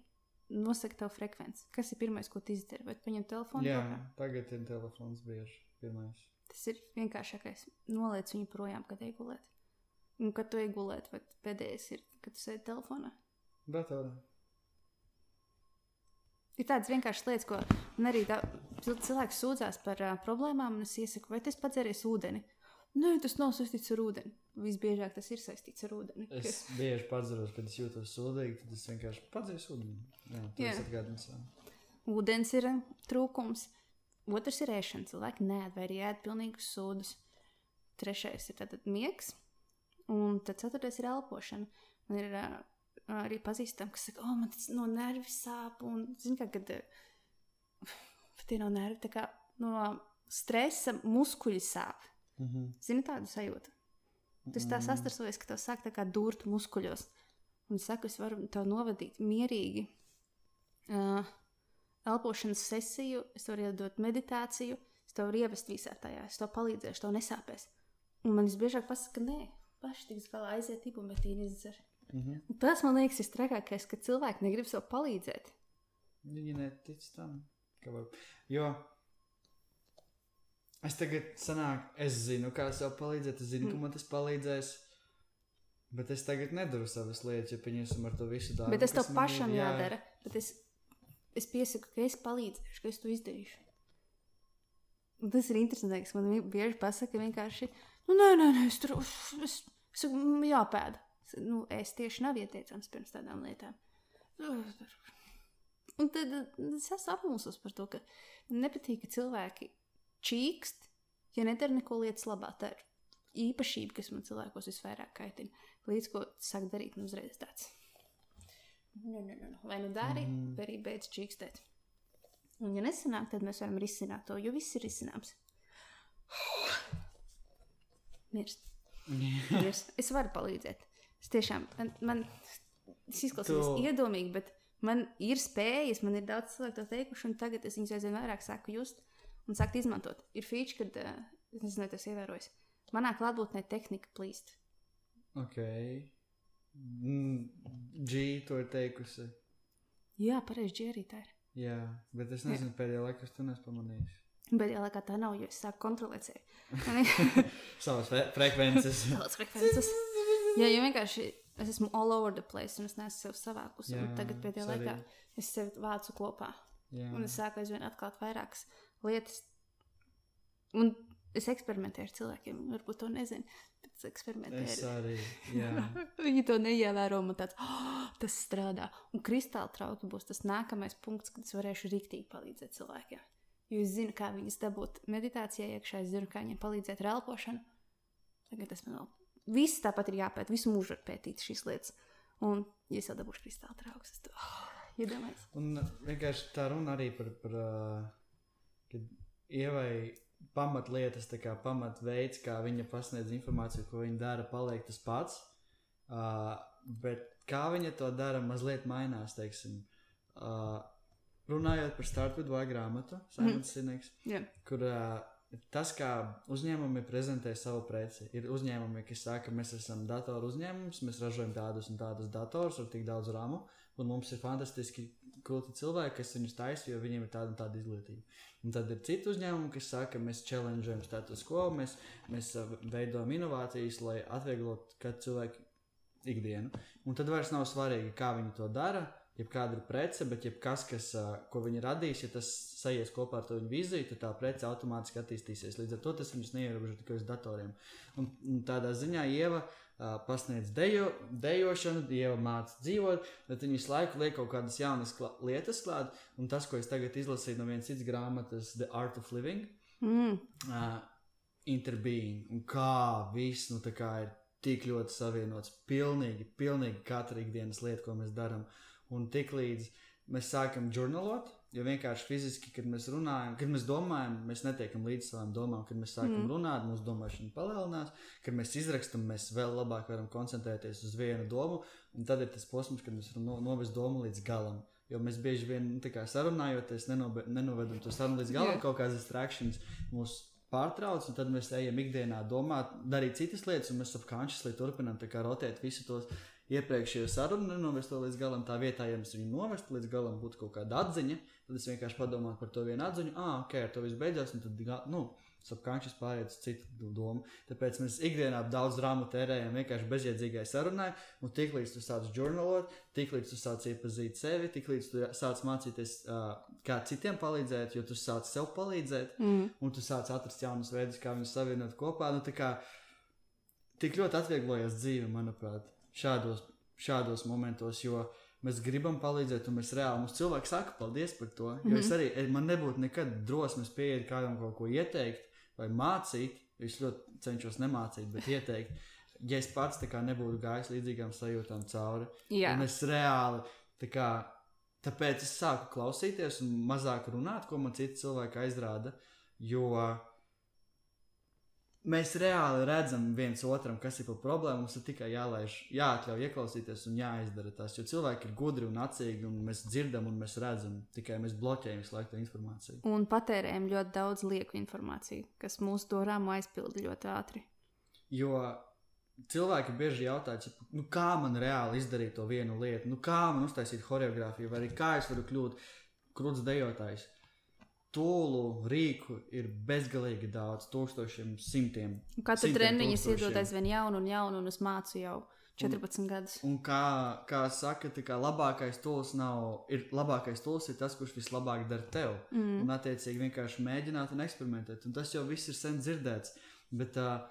nosaka tavu frekvenci. Kas ir pirmais, ko tu izdari? Vai paņem telefonu? Jā, rokā? tagad ir telefons bieži pirmais. Tas ir vienkāršākais. Noliec viņu projām, kad ej gulēt. Un kad tu ej gulēt, vai pēdējais ir, kad tu sēdi telefonā. Datorā. Ir tādas vienkāršas lietas, ko arī cilvēks sūdzās par uh, problēmām, un es iesaku, vai tas padzēries ūdeni. Nē, tas nav saistīts ar ūdeni. Visbiežāk tas ir saistīts ar ūdeni. ka- Es bieži padzeros, kad es jūtos sūdīgi, tad es vienkārši padzēru ūdeni. Jā, tas atgādina sev. Ūdens ir uh, trūkums. Otrs ir ēšana. Cilvēki neēd vai arī ēd pilnīgus sūdus. Trešais ir tātad miegs. Un tad ceturtais ir elpošana. Man ir uh, arī pazīstami, kas saka, oh, man tas no nervi sāp. Un, zini, kā, kad uh, tie nav nervi, tā kā no stresa muskuļi sāp. Mhm. Zini tādu sajūtu? Tas tā sastarsojas, ka tev sāk tā kā durt muskuļos. Un es saku, es varu tev novadīt mierīgi uh, elpošanas sesiju, es varu iedot meditāciju, es tev varu ievest visā tajā, es tev palīdzēšu, tev nesāpēs. Un man visbiežāk pasaka, ka nē, paši tiks galā aiziet ibumetīni izdzer. Mhm. Un tas man liekas, ir trakākais, ka cilvēki negrib sev palīdzēt. Viņi netic tam. var- Jo es tagad sanāku, es zinu, kā sev palīdzēt, es zinu, ka man tas palīdzēs. Bet es tagad nedaru savas lietas, ja pieņemsim ar to visu darbu. Bet tas tev kas ir pašam jā- jādara. Bet es, es piesaku, ka es palīdzēšu, ka es to izdarīšu. Un tas ir interesanti, ka man bieži pasaka, vienkārši, nu, nē, nē, nē es tur es, es, "Mm, jāpēda. Nu, es tieši nav ieteicams pirms tādām lietām. Un tad es esmu apmulsus par to, ka man nepatīk, ka cilvēki čīkst, ja nedara neko lietas labā. Tā ir īpašība, kas man cilvēkos visvairāk kaitina. Līdz ko sāk darīt, un uzreiz tāds. Nu, nu, nu, nu. Vai nu dari, mm. vai arī beidz čīkstēt. Un, ja nesanāk, tad mēs varam risināt to, jo viss ir risināms. Mirst. Mirst. Es varu palīdzēt. Es tiešām, man, man tas izklausās Tu- iedomīgi, bet man ir spējas, man ir daudz cilvēku to teikuši, un tagad es viņus aizvien vairāk sāku just un sākt izmantot. Ir feature, kad, uh, es nezinu, tas ievērojis. Manā klātbūtnē tehnika plīst. Ok. Mm, G to ir teikusi. Jā, pareizi, Džērī, tā ir. Jā, bet es nezinu, pēdējā laikā es to neesmu pamanījis. Bet jā, laikā tā nav, jo es sāku kontrolēt sevi. Savas fre frekvences. daudz frekvences. Jā, jo vienkārši es esmu all over the place, un es neesmu sev savākusi. Un Jā, tagad pēdējā arī. laikā es sevi vācu kopā. Jā. Un es sāku aizvien atklāt vairākas lietas. Un Es eksperimentēju ar cilvēkiem, varbūt to nezinu. Es eksperimentēju. Es arī. Viņi to neievēro. Man tāds, oh, tas strādā. Un kristāla trauki būs tas nākamais punkts, kad es varēšu rīktīgi palīdzēt cilvēkiem. Jo es zinu, kā viņas dabūt meditācijā iekšā, es zinu, kā viņiem palīdzēt ar elpošanu. Tagad tas man vēl. Viss tāpat ir jāpēta, visu mūžu var pētīt šīs lietas. Un, ja es jau dabūšu kristāla trauks, tad oh, iedomājieties. Un vienkārši tā runa arī par, par uh, kad ievai pamatlietas, kā pamatveids, kā viņa pasniedz informāciju, ko viņa dara, paliek tas pats. Uh, bet kā viņa to dara, mazliet mainās, teiksim. Uh, runājot par vai grāmatu, Simons mm. Sineks, Yeah. kur uh, tas, kā uzņēmumi prezentē savu preci, ir uzņēmumi, kas saka, mēs esam datoru uzņēmums, mēs ražojam tādus un tādus datorus ar tik daudz ramu, un mums ir fantastiski kulti cilvēki, kas viņus taisa, jo viņiem ir tāda un tāda izglītība. Un tad ir citi uzņēmumi, kas saka, mēs challengeam status quo, mēs, mēs uh, veidojam inovācijas, lai atvieglotu katru cilvēku ikdienu. Un tad vairs nav svarīgi, kā viņi to dara. Jebkāda ir prece, bet jebkas, kas, uh, ko viņi radīs, ja tas sajies kopā ar to viņu vīziju, tad tā prece automātiski attīstīsies. Līdz ar to tas viņus neierobežo tikai uz datoriem. Un, un tādā ziņā ieva uh, pasniedz dejo, dejošanu, ieva māca dzīvot, bet viņi visu laiku liek kaut kādas jaunas klā, lietas klāt. Un tas, ko es tagad izlasīju no vienas citas grāmatas, The Art of Living, Mm. uh, interbeing un kā viss nu, kā ir tik ļoti savienots. Pilnīgi, pilnīgi katra ikdienas lieta, ko mēs darām. Un tik līdz mēs sākam žurnālot, jo vienkārši fiziski, kad mēs runājam, kad mēs domājam, mēs netiekam līdz savām domām. Kad mēs sākam Mm. runāt, mūsu domāšana palielinās, kad mēs izrakstam, mēs vēl labāk varam koncentrēties uz vienu domu. Un tad ir tas posms, kad mēs no, novest domu līdz galam. Jo mēs bieži vien nu, kā sarunājoties, nenobe- nenovedam to sarunu līdz galam, yeah. kaut kādas distractions mūs pārtrauc, un tad mēs ejam ikdienā domāt, darīt citas lietas, un mēs subconsciously turpinām rotēt visu tos iepriekšējo sarunu, nenovest līdz galam. Tā vietā, ja mēs viņu novestu līdz galam, būtu kaut kāda atziņa, tad es vienkārši padomātu par to vienu atziņu, ah, ok, ar to viss beidzās, un tad, nu, subconscious pāriet uz citu domu. Tāpēc mēs ikdienā daudz drāmu tērējam vienkārši bezjēdzīgai sarunai, un tiklīdz tu sāc žurnālot, tiklīdz tu sāc iepazīt sevi, tiklīdz tu sāc mācīties, uh, kā citiem palīdzēt, jo tu sāc sev palīdzēt, Mm. un tu sāc atrast jaunus veidus, kā viņus savienot kopā. Nu, kā tik ļoti atvieglojas dzīve, manuprāt, šādos, šādos momentos, jo mēs gribam palīdzēt, un mēs reāli mums cilvēki saka paldies par to. Jo es arī, eh, man nebūtu nekad drosmes pieiet kādam kaut ko ieteikt vai mācīt, es ļoti cenšos nemācīt, bet ieteikt. Ja es pats tā kā nebūtu gājis līdzīgām sajūtām cauri, Un es reāli, tā kā, tāpēc es sāku klausīties un mazāk runāt, ko man citi cilvēki aizrāda. Jo mēs reāli redzam viens otram, kas ir par problēmu. Mums ir tikai jālaiž, jāatļauj ieklausīties un jāizdara tas. Jo cilvēki ir gudri un acīgi, un mēs dzirdam un mēs redzam. Tikai mēs bloķējam visu laiku to informāciju. un patērējam ļoti daudz lieku informāciju, kas mūsu to rāmu aizpilda ļoti ātri. Jo cilvēki bieži jautā, nu, kā man reāli izdarīt to vienu lietu, nu, kā man uztaisīt choreogrāfiju, vai kā es varu kļūt krūts dejotājs. Tūlu rīku ir bezgalīgi daudz, tūkstošiem, simtiem. Un Katru treniņu es tūkstošiem. iedod aizvien jaunu un jaunu, un es mācu jau 14 gadus. Un kā, kā saka, kā labākais tūls nav, ir labākais tūls ir tas, kurš vislabāk dara tev. Mm. Un, attiecīgi, vienkārši mēģināt un eksperimentēt. Un tas jau viss ir sen dzirdēts. Bet, uh,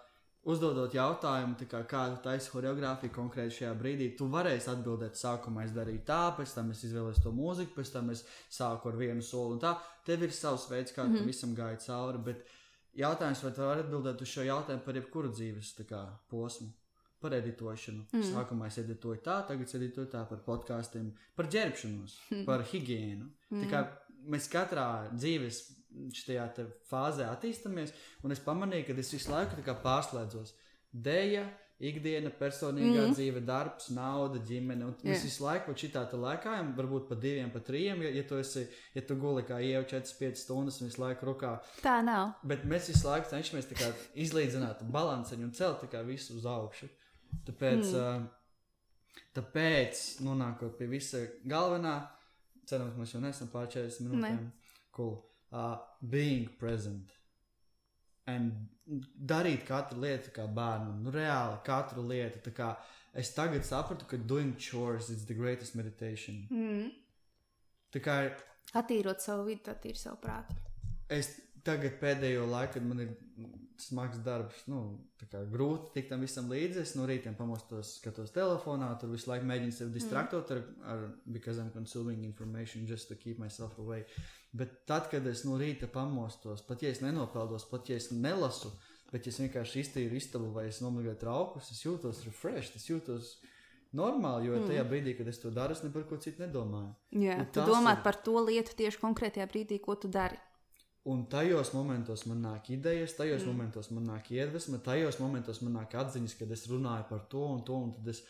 uzdodot jautājumu, tā kā, kādu taisa choreogrāfiju konkrēti šajā brīdī, tu varēsi atbildēt, sākumā es darīju tā, pēc tam es izvēlējos to mūziku, pēc tam es sāku ar vienu soli. un Tā tev ir savs veids, kā mm. -hmm. visam gāja cauri. Bet jautājums, vai tu vari atbildēt uz šo jautājumu par jebkuru dzīves kā, posmu? Par editošanu. Mm. Mm. Sākumā es editoju tā, tagad es editoju tā par podkāstiem, par ģērbšanos, Mm. par higiēnu. Mm. Tā kā mēs katrā dzīves šajā fāzē attīstāmies, un es pamanīju, ka es visu laiku pārslēdzos. Deja, ikdiena, personīgā mm. dzīve, darbs, nauda, ģimene. Un mēs Jā. visu laiku šitā te laikājam, varbūt pa diviem, pa trījiem, ja, ja tu esi, ja tu guli kā jau 4-5 stundas un visu laiku rokā. Tā nav. Bet mēs visu laiku cenšamies izlīdzināt balanceņu un celt visu uz augšu. Tāpēc, mm. uh, tāpēc nonākot pie visa galvenā, cerams, mēs jau nesam pār 40 minūtēm. Cool. Uh, being present. Un darīt katru lietu kā bērnam, nu reāli katru lietu. Tā kā es tagad sapratu, ka doing chores is the greatest meditation. Mm. Tā kā Attīrot savu vidi, attīrot savu prātu. es tagad pēdējo laiku, kad man ir smags darbs, nu, grūti tikt tam visam līdzi. Es no rītiem pamostos, skatos telefonā, tur visu laiku mēģinu sevi distraktot ar, ar because I'm consuming information just to keep myself away. Bet tad, kad es no rīta pamostos, pat ja es nenopeldos, pat ja es nelasu, bet ja es vienkārši iztīru istabu vai es nomigāju traukus, es jūtos refreshed, es jūtos normāli, jo tajā brīdī, kad es to daru, es par ko citu nedomāju. Jā, tu domā ir- par to lietu tieši konkrētajā brīdī, ko tu dari. Un tajos momentos man nāk idejas, tajos mm. momentos man nāk iedvesma, tajos momentos man nāk atziņas, kad es runāju par to un to, un tad es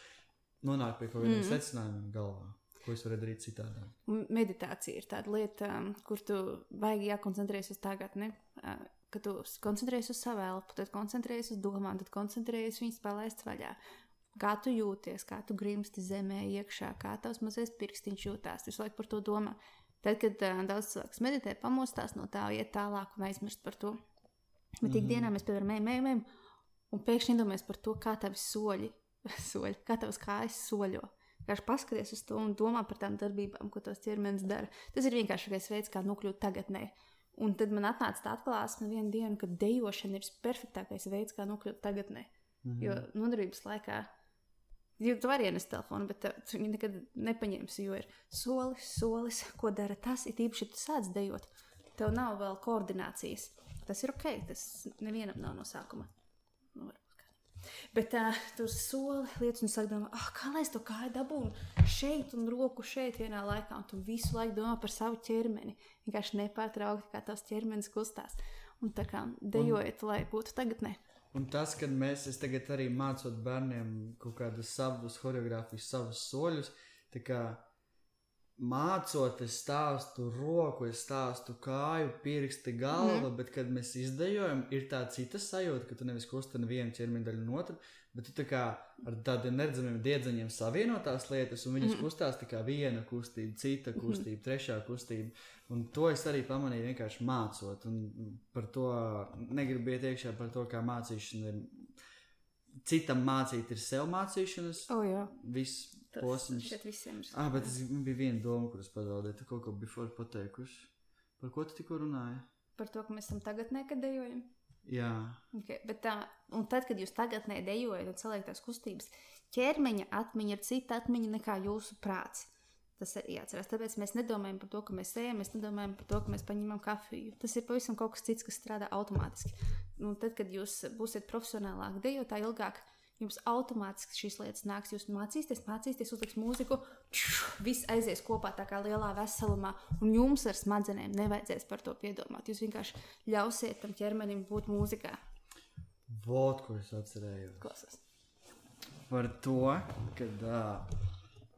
nonāku pie kaut kādiem mm. secinājumiem galvā, ko es varu darīt citādi. Meditācija ir tāda lieta, um, kur tu vajag jākoncentrējas uz tagadni. Kad tu koncentrējies uz savu elpu, tad koncentrējies uz domām, tad koncentrējies viņas palaist vaļā. Kā tu jūties, kā tu grimsti zemē iekšā, kā tavs mazais pirkstiņš jūtās. Visu laiku par to domā. Tad, kad uh, daudz cilvēku meditē, pamostās no tā, iet tālāk un aizmirst par to. Bet mm -hmm. ikdienā mēs piemēram ejam, ejam, ejam, un pēkšņi iedomājamies par to, kā tavi soļi, soļi kā tavas kājas soļo. Vienkārši paskaties uz to un domā par tām darbībām, ko tas ķermenis dara. Tas ir vienkāršākais veids, kā nokļūt tagadnē. Un tad man atnāca tā atklāsme vienā dienā, ka dejošana ir perfektākais veids, kā nokļūt tagadnē. Mm -hmm. Jo nodarbības laikā, jo tu vari ienest telefonu, bet tu viņu nekad nepaņemsi, jo ir solis, solis, ko dara tas. Ir īpaši, ja tu sāc dejot, tev nav vēl koordinācijas. Tas ir ok, tas nevienam nav no sākuma. Nu. Bet uh, tur soli lietas, un sāk domāt, ah, kā lai es to kāju dabūnu šeit un roku šeit vienā laikā. Un tu visu laiku domā par savu ķermeni. Vienkārši nepārtraukti, kā tavs ķermenis kustās. Un tā kā dejojiet, lai būtu tagadnē. Un tas, kad mēs es tagad arī mācot bērniem kaut kādus savus choreogrāfijas, savus soļus, tā kā mācot, es stāstu roku, es stāstu kāju, pirksti, galva, mm. bet kad mēs izdejojam, ir tā cita sajūta, ka tu nevis kustini vienu ķermeņa daļu no otru, bet tu tā kā ar tādiem neredzamiem diedzeņiem savienotās lietas, un viņas mm. kustās tā kā viena kustība, cita kustība, mm. trešā kustība. Un to es arī pamanīju vienkārši mācot. Un par to negribu iet iekšā par to, kā mācīšana ir. Citam mācīt ir sev mācīšanas. O, jā. Viss posms. šeit visiem ir. Ah, bet es, bija viena doma, kuras pazaudēju. Tu kaut ko before pateikusi. Par ko tu tikko runāji? Par to, ka mēs esam tagadnē, kad dejojam. Jā. Okay, bet tā, un tad, kad jūs tagadnē dejojat un saliekat tās kustības, ķermeņa atmiņa ir cita atmiņa nekā jūsu prāts. Tas ir jāatcerās. Tāpēc mēs nedomājam par to, ka mēs ejam, mēs nedomājam par to, ka mēs paņemam kafiju. Tas ir pavisam kaut kas cits, kas strādā automātiski. Un tad, kad jūs būsiet profesionālāk dejotāji ilgāk, jums automātiski šīs lietas nāks. Jūs mācīsieties, mācīsieties, uzliks mūziku, viss aizies kopā tā kā lielā veselumā, un jums ar smadzenēm nevajadzēs par to piedomāt. Jūs vienkārši ļausiet tam ķermenim būt mūzikā. Vot, ko es atcerējos. Klausos. Par to, kad uh,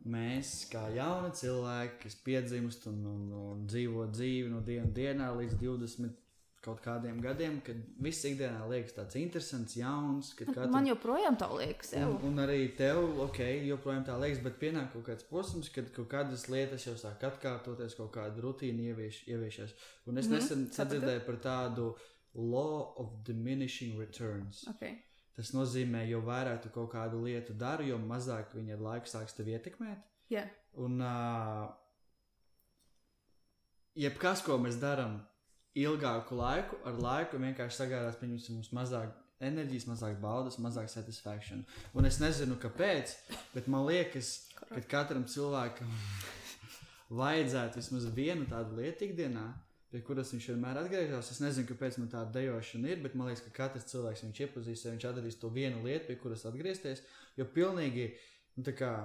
mēs, kā jauni cilvēki, kas piedzimst un, un, un dzīvo dzīvi no dienas dienā līdz 20 kaut kādiem gadiem, kad viss ikdienā liekas tāds interesants, jauns. Katru... Man joprojām tā liekas. Un, un arī tev, ok, joprojām tā liekas, bet pienāk kaut kāds posms, kad kaut kādas lietas jau sāk atkārtoties, kaut kāda rutīna ievieš, ieviešas. Un es mm nesen sadzirdēju par tādu law of diminishing returns. Okay. Tas nozīmē, jo vairāk tu kaut kādu lietu dari, jo mazāk viņa ar laiku sāks tevi ietekmēt. Yeah. Un uh, jebkas, ko mēs darām ilgāku laiku, ar laiku vienkārši sagādās pieņemsim mums mazāk enerģijas, mazāk baudas, mazāk satisfaction. Un es nezinu, kāpēc, bet man liekas, ka katram cilvēkam vajadzētu vismaz vienu tādu lietu ikdienā, pie kuras viņš vienmēr atgriežas. Es nezinu, kāpēc man tāda dejošana ir, bet man liekas, ka katrs cilvēks viņš iepazīstīs, viņš atradīs to vienu lietu, pie kuras atgriezties. Jo pilnīgi, nu, tā kā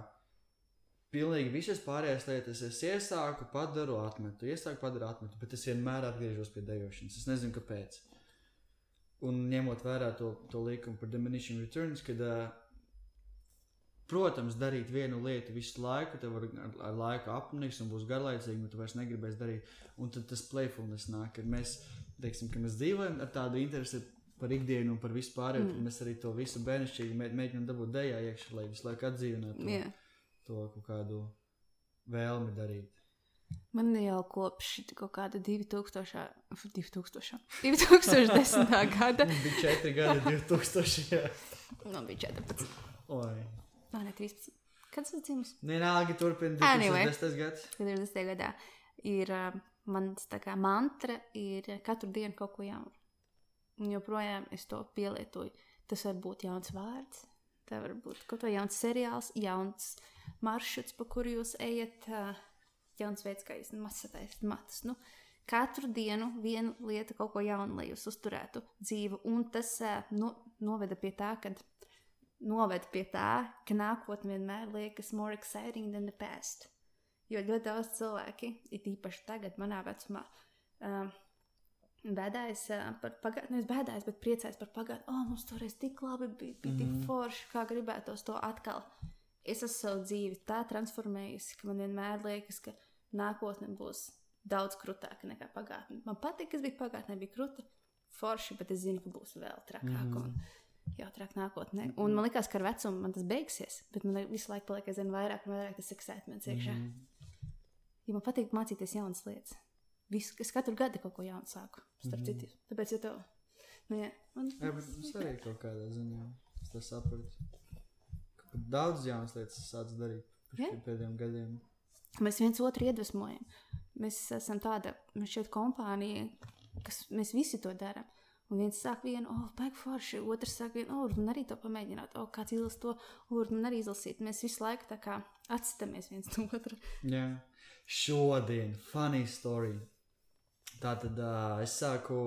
pilnīgi visas pārējās lietas es iesāku, padaru, atmetu, iesāku, padaru, atmetu, bet es vienmēr atgriežos pie dejošanas. Es nezinu, kāpēc. Un ņemot vērā to, to likumu par diminishing returns, kad, protams, darīt vienu lietu visu laiku, tev ar, ar, ar laiku apniks un būs garlaicīgi, un tu vairs negribēsi darīt. Un tad tas playfulness nāk, kad mēs, teiksim, ka mēs dzīvojam ar tādu interesi par ikdienu un par vispār, mm. mēs arī to visu bērnišķīgi mē, mēģinām dabūt dejā iekšā, lai visu laiku atdzīvinātu Yeah. To kaut kādu vēlmi darīt. Man jau kopš kaut kāda 2000, 2000, 2010. gada, Bija 4 gadi, 2000. Jā. nu, bija 14, Oi. no ne 13. Kad tas dzimis? Vienalga, turpina Anyway. 2010. gads. 40. gadā ir uh, mans tā kā mantra ir katru dienu kaut ko jaunu. Un joprojām es to pielietoju. Tas var būt jauns vārds, tā var būt kaut vai jauns seriāls, jauns maršruts, pa kuru jūs ejat, jauns veids, kā jūs masatājat matus. Nu, katru dienu viena lieta, kaut ko jaunu, lai jūs uzturētu dzīvu. Un tas ā, no, noveda pie tā, ka noved pie tā, ka nākotnē vienmēr liekas more exciting than the past. Jo ļoti daudz cilvēki, it īpaši tagad, manā vecumā, uh, bēdājas par pagātni, nevis bēdājas, bet priecājas par pagātni. O, oh, mums toreiz tik labi bija, bija tik Mhm. forši, kā gribētos to atkal. Es esmu savu dzīvi tā transformējusi, ka man vienmēr liekas, ka nākotnē būs daudz krūtāka nekā pagātnē. Man patīk, kas bija pagātnē, bija krūta, forši, bet es zinu, ka būs vēl trakāk. Mhm. Un, jautrāk nākotnē. Un man liekas, ka ar vecumu man tas beigsies, bet man visu laiku paliek aizvien vairāk un vairāk tas excitements iekšā. Mm. Mhm. Ja man patīk mācīties jaunas lietas. Visu, es katru gadu kaut ko jaunu sāku. Starp Mhm. citu, tāpēc, ja tev, nu, jā, man, Jā, bet es arī kaut kādā ziņā es to sapratu. Ka Daudz jaunas lietas sāku darīt pēdējiem gadiem. mēs viens otru iedvesmojam. Mēs esam tāda, kompānija, kas mēs visi to darām. Un viens saka, vienu, oh, baigi forši, otrs saka, vienu, oh, man arī to pamēģināt, oh, kāds izlasīt to, oh, man arī izlasīt. Mēs visu laiku tā kā atstamies viens no otra. Jā, šodien, funny story. Tā tad uh, es sāku,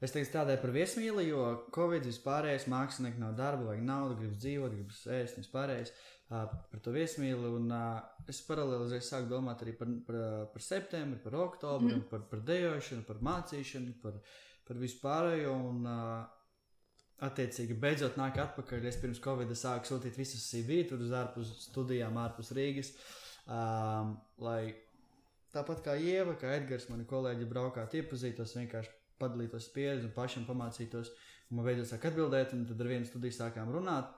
es teiktu, strādāju par viesmīli, jo Covid vispārējais mākslinieks nav darba, vajag naudu, gribas dzīvot, gribas ēst, vispārējais uh, par to viesmīli. Un uh, es paralēli uzreiz sāku domāt arī par, par, par septembri, par oktobri, mm. par, par dejošanu, par mācīšanu, par, par vispārējo. Un, uh, Attiecīgi, beidzot nāk atpakaļ. Es pirms Covid sāku sūtīt visus CV, tur uz ārpus studijām, ārpus Rīgas. Um, lai tāpat kā Ieva, kā Edgars, mani kolēģi braukātu, iepazītos, vienkārši padalītos pieredzi un pašam pamācītos. Un man beidzot sāk atbildēt, un tad ar vienu studiju sākām runāt.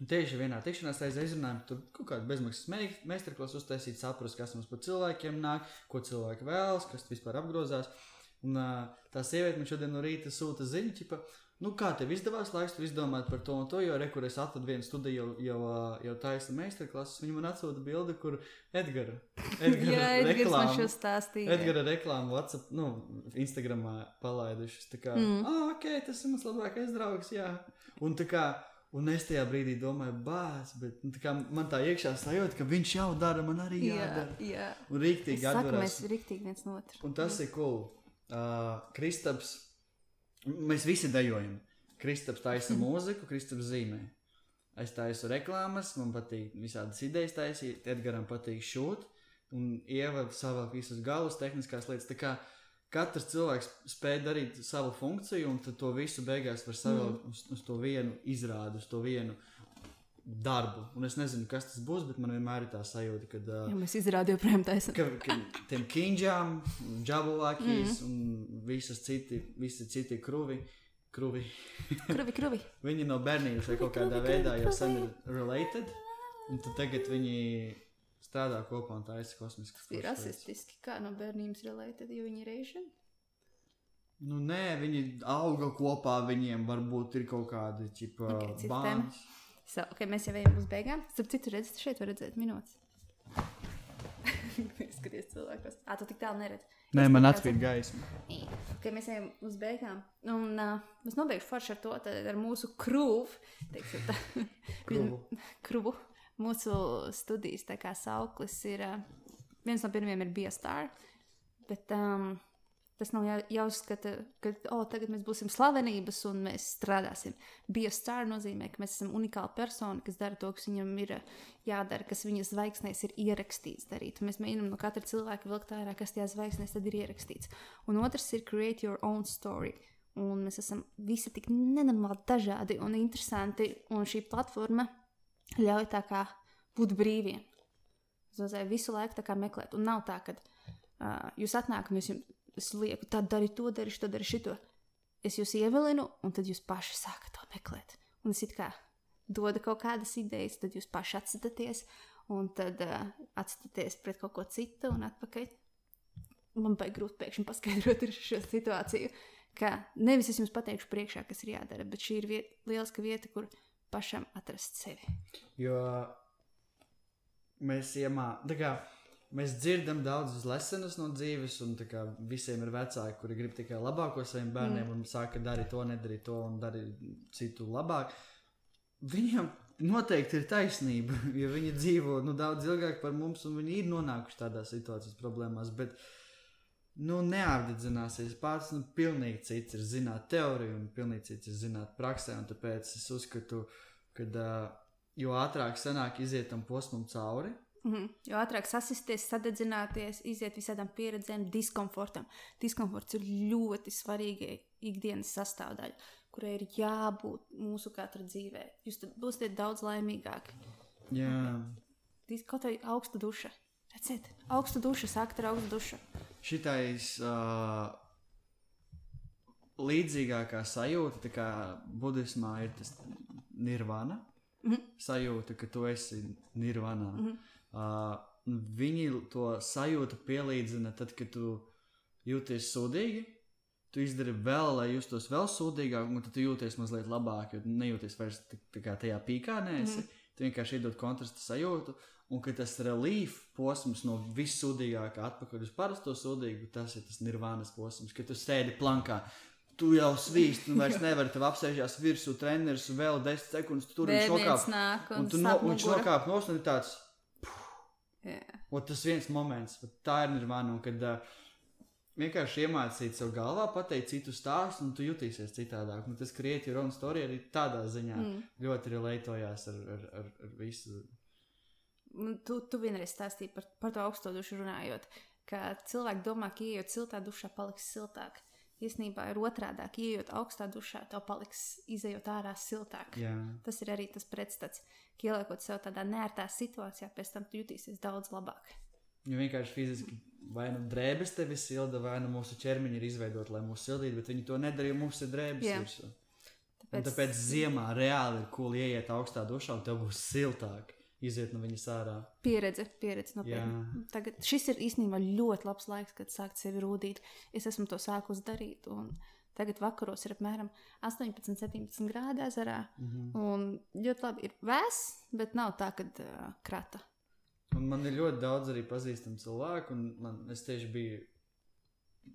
Un tieši vienā tikšanās reizē izrunājām, tur kaut kādu bezmaksas mei- meistarklasu uztaisīt, saprast, kas mums par cilvēkiem nāk, ko cilvēki vēlas, kas vispār apgrozās. Un tā sieviete man šodien no rīta sūta ziņu, ķipa, nu kā tev izdevās laiks izdomāt par to un to, jo rekur es atradu vienu studiju jau, jau, jau taisa meistarklases, viņa man atsūta bildi, kur Edgara, Edgara Jā, Edgars man šo stāstīja. Edgara reklāmu WhatsApp, nu, Instagramā palaidušas. Tā kā, Mm. ah, ok, tas ir mans labākais draugs, jā. Un tā kā, un es tajā brīdī domāju, bāz, bet nu, tā kā man tā iekšā sajūta, ka viņš jau dara, man arī Jā, jādara. jā. Un Es rīktīgi atverās. mēs riktīgi viens no otra. Un tas ir cool. Uh, Kristaps, mēs visi dejojam. Kristaps taisa mūziku, Kristaps zīmē. Es taisu reklāmas, man patīk visādas idejas taisīt, Edgaram patīk šūt, un Ieva savā visus galus, tehniskās lietas. Tā kā katrs cilvēks spēj darīt savu funkciju, un to visu beigās var savilkt mm. uz, uz to vienu izrādu, uz to vienu darbu. Un es nezinu, kas tas būs, bet man vienmēr ir tā sajūta, ka. Uh, Jā, mēs izrādījām, joprojām taisām. ka, ka tiem kinģām, džabulākijas mm. un visas citi, visi citi kruvi, kruvi. Kruvi, kruvi. Viņi no bērnības vai kaut kādā Kruvi, veidā jau kruvi. sen ir related. Un tagad viņi strādā kopā un taisa kosmiskas Tas ir lietas. rasistiski. Kā no bērnības related, jo viņi ir Asian? Nu, nē, viņi auga kopā, viņiem varbūt ir kaut kādi čipa Ok, cita bāns. So, okay, mēs jau ejam uz beigām. Starp citu, redzat, šeit var redzēt minūtes. Skaties, cilvēkos. Ah, tu tik tālu neredz. Nē, Es man atspīd gaisma. Okay, mēs ejam uz beigām. Un uh, mēs nobeigšu forši ar to, tad ar mūsu krūvu. teiksim tā. Kruvu. Kruvu. Mūsu studijas sauklis ir, uh, viens no pirmiem ir Biostar, bet um, tas nav jā, jāuzskata, ka, oh, tagad mēs būsim slavenības un mēs strādāsim. Biostar nozīmē, ka mēs esam unikāla persona, kas dara to, kas viņam ir uh, jādara, kas viņa zvaigznēs ir ierakstīts darīt. Mēs mēģinām no katra cilvēka vilkt ārā, kas tajā zvaigznēs ir ierakstīts. Un otrs ir create your own story. Un mēs esam visi tik nenormāli dažādi un interesanti, un šī platforma ļauj tā kā būt brīviem. Tas nozīmē visu laiku meklēt. Un nav tā, ka uh, jūs atnākat un es jums lieku, tad dari to, dari šo, dari šito. Es jūs ievilinu, un tad jūs paši sākat to meklēt. Un es kā dodu kaut kādas idejas, tad jūs paši atskatāties, un tad uh, atskatāties pret kaut ko citu un atpakaļ. Man bija grūti pēkšņi paskaidrot šo situāciju, ka nevis es jums pateikšu priekšā, kas ir jādara, bet šī ir vieta, lieliska vieta, kur pašam atrast sevi. Jo mēs iemācāmies, Mēs dzirdam daudzas lesenas no dzīves, un visiem ir vecāki, kuri grib tikai labāko saviem bērniem, mm. un saka, dari to, nedari to, un dari citu labāk. Viņam noteikti ir taisnība, jo viņi dzīvo nu, daudz ilgāk par mums, un viņi ir nonākuši tādās situācijas problēmās. Bet, nu, neapdedzināsies pats, nu, pilnīgi cits ir zināt teoriju, un pilnīgi cits ir zināt praksē, un tāpēc es uzskatu, ka uh, jo ātrāk sanāk iziet tam posmam cauri, Mm -hmm. Jo ātrāk sasisties, sadedzināties, iziet visādām pieredzēm, diskomfortam. Diskomforts ir ļoti svarīga ikdienas sastāvdaļa, kurai ir jābūt mūsu katra dzīvē. Jūs būsiet daudz laimīgāki. Jā. Kaut kā augsta duša. Reciet, augsta duša, sākt ar augstu dušu. Šitais uh, līdzīgākā sajūta, kā budismā ir tas nirvana. Mm -hmm. Sajūta, ka tu esi nirvanā. Mm -hmm. Uh, viņi to sajūtu pielīdzina tad, kad tu jūties sūdīgi. Tu izdari vēl, lai justos vēl sūdīgāk, un tad tu jūties mazliet labāk, jo nejūties vairs tajā pīkā nēsi. Mm. Tu vienkārši iedod kontrastu sajūtu, un tas relief posms no vissūdīgākā atpakaļ uz parasto sūdīgu, tas ir tas nirvānas posms, kad tu sēdi plankā. Tu jau svīsti, un vairs nevari tev apsēžās virsū treneris, vēl 10 sekundes tu tur viņš nokāp. Un, tu no, un viņš nokāp nos, un tāds. Un tas viens moments, tā ir nirvana, kad uh, vienkārši iemācīt sev galvā, pateikt citu stāstu, un tu jutīsies citādāk. Nu, tas krieti ir un storija arī tādā ziņā mm. ļoti relētojās ar, ar, ar, ar visu. Tu, tu vienreiz stāstīji par, par to augsto dušu runājot, ka cilvēki domā, ka ieejot siltā dušā paliks siltāk. Īsnībā ir otrādi, ieejot augstā dušā, tev paliks izējot ārā siltāk. Jā. Tas ir arī tas pretstats ka ieliekot sev tādā nērtā situācijā, pēc tam jutīsies daudz labāk. Jo vienkārši fiziski vai nu drēbes tevi silda, vai nu mūsu ķermeņi ir izveidoti, lai mūs sildītu, bet viņi to nedara, jo mums ir drēbes. Yeah. Visu. Tāpēc... Un tāpēc ziemā reāli ir cool ieiet augstā dušā, un tev būs siltāk. Iziet no viņas ārā. Pieredze, pieredze nopietni. Tagad šis ir īstenībā ļoti labs laiks, kad sākt sevi rūdīt. Es esmu to sākus darīt. Un, Tagad vakaros ir apmēram 18, 17 grādi ezerā. Mm -hmm. Un ļoti labi ir vēss, bet nav tā, ka uh, krata. Un man ir ļoti daudz arī pazīstamu cilvēku, un man, es tieši biju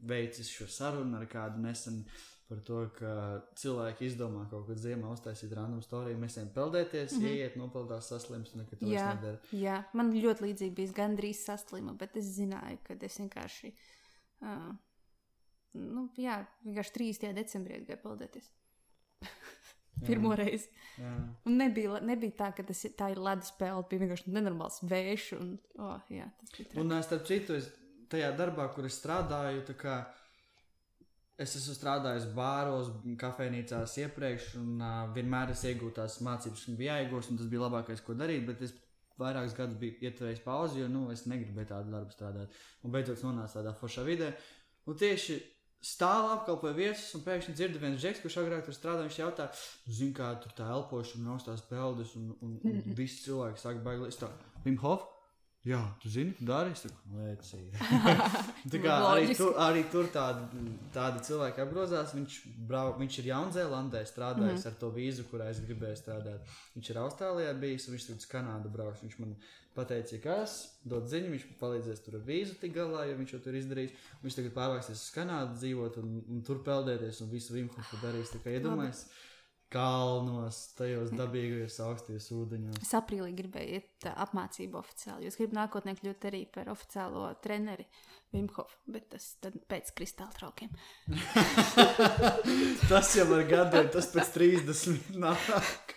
veicis šo sarunu ar kādu nesen par to, ka cilvēki izdomā kaut ko ziemā uztaisīt random storiju, mēs ejam peldēties, mm -hmm. ieiet, nopeldās saslims, un nekad to jā, nedara. Jā, man ļoti līdzīgi bija gandrīz saslima, bet es zināju, ka es vienkārši. Uh, nu, jā, vienkārši 3. decembrī gāja peldēties. Pirmo reizi. Un nebija, nebija tā, ka tas, tā ir ledus pelde, bija vienkārši nenormāls vējš. Un, oh, jā, un starp citu, es tajā darbā, kur es strādāju, kā, es esmu strādājis bāros, kafejnīcās iepriekš, un uh, vienmēr es iegūtu tās mācības, kas bija jāiegūst, un tas bija labākais, ko darīt. Bet es vairākus gadus biju ieturējis pauzi, jo nu, es negribēju tādu darbu strādāt. Un beidzot nonācu tādā foršā vidē. Un tieši stāv apkalpoja viesus, un pēkšņi dzirdu viens žeks, kurš agrāk tur strādāja. Viņš jautā, zina, kā tur tā elpošana, un augstās peldes, un, un, un -hmm. visi cilvēki sāk. Tā, Vimhof, jā, tu zini, tu dari es lēcīju. tā kā arī, tu, arī tur tādi, tādi cilvēki apgrozās. Viņš, brau, viņš ir Jaunzēlandē strādājis mm -hmm. ar to vīzu, kurā es gribēju strādāt. Viņš ir Austrālijā bijis, viņš tur uz Kanādu brauks. Viņš man pateica, ka es dod ziņu, viņš palīdzēs tur ar vīzu tik galā, jo viņš jau tur izdarījis. Viņš tagad pārvāksies uz Kanādu, dzīvot un, un tur peldēties un visu Vimhofu darīs. Tā kā iedomājies. Kalnos, tajos dabīgajos augstajos ūdeņos. Es aprīlī gribēju iet apmācību oficiāli. Jūs gribat nākotnē kļūt arī par oficiālo treneri Vimhofu, bet tas pēc kristāla traukiem. tas jau ar gadiem, tas pēc 30 nāk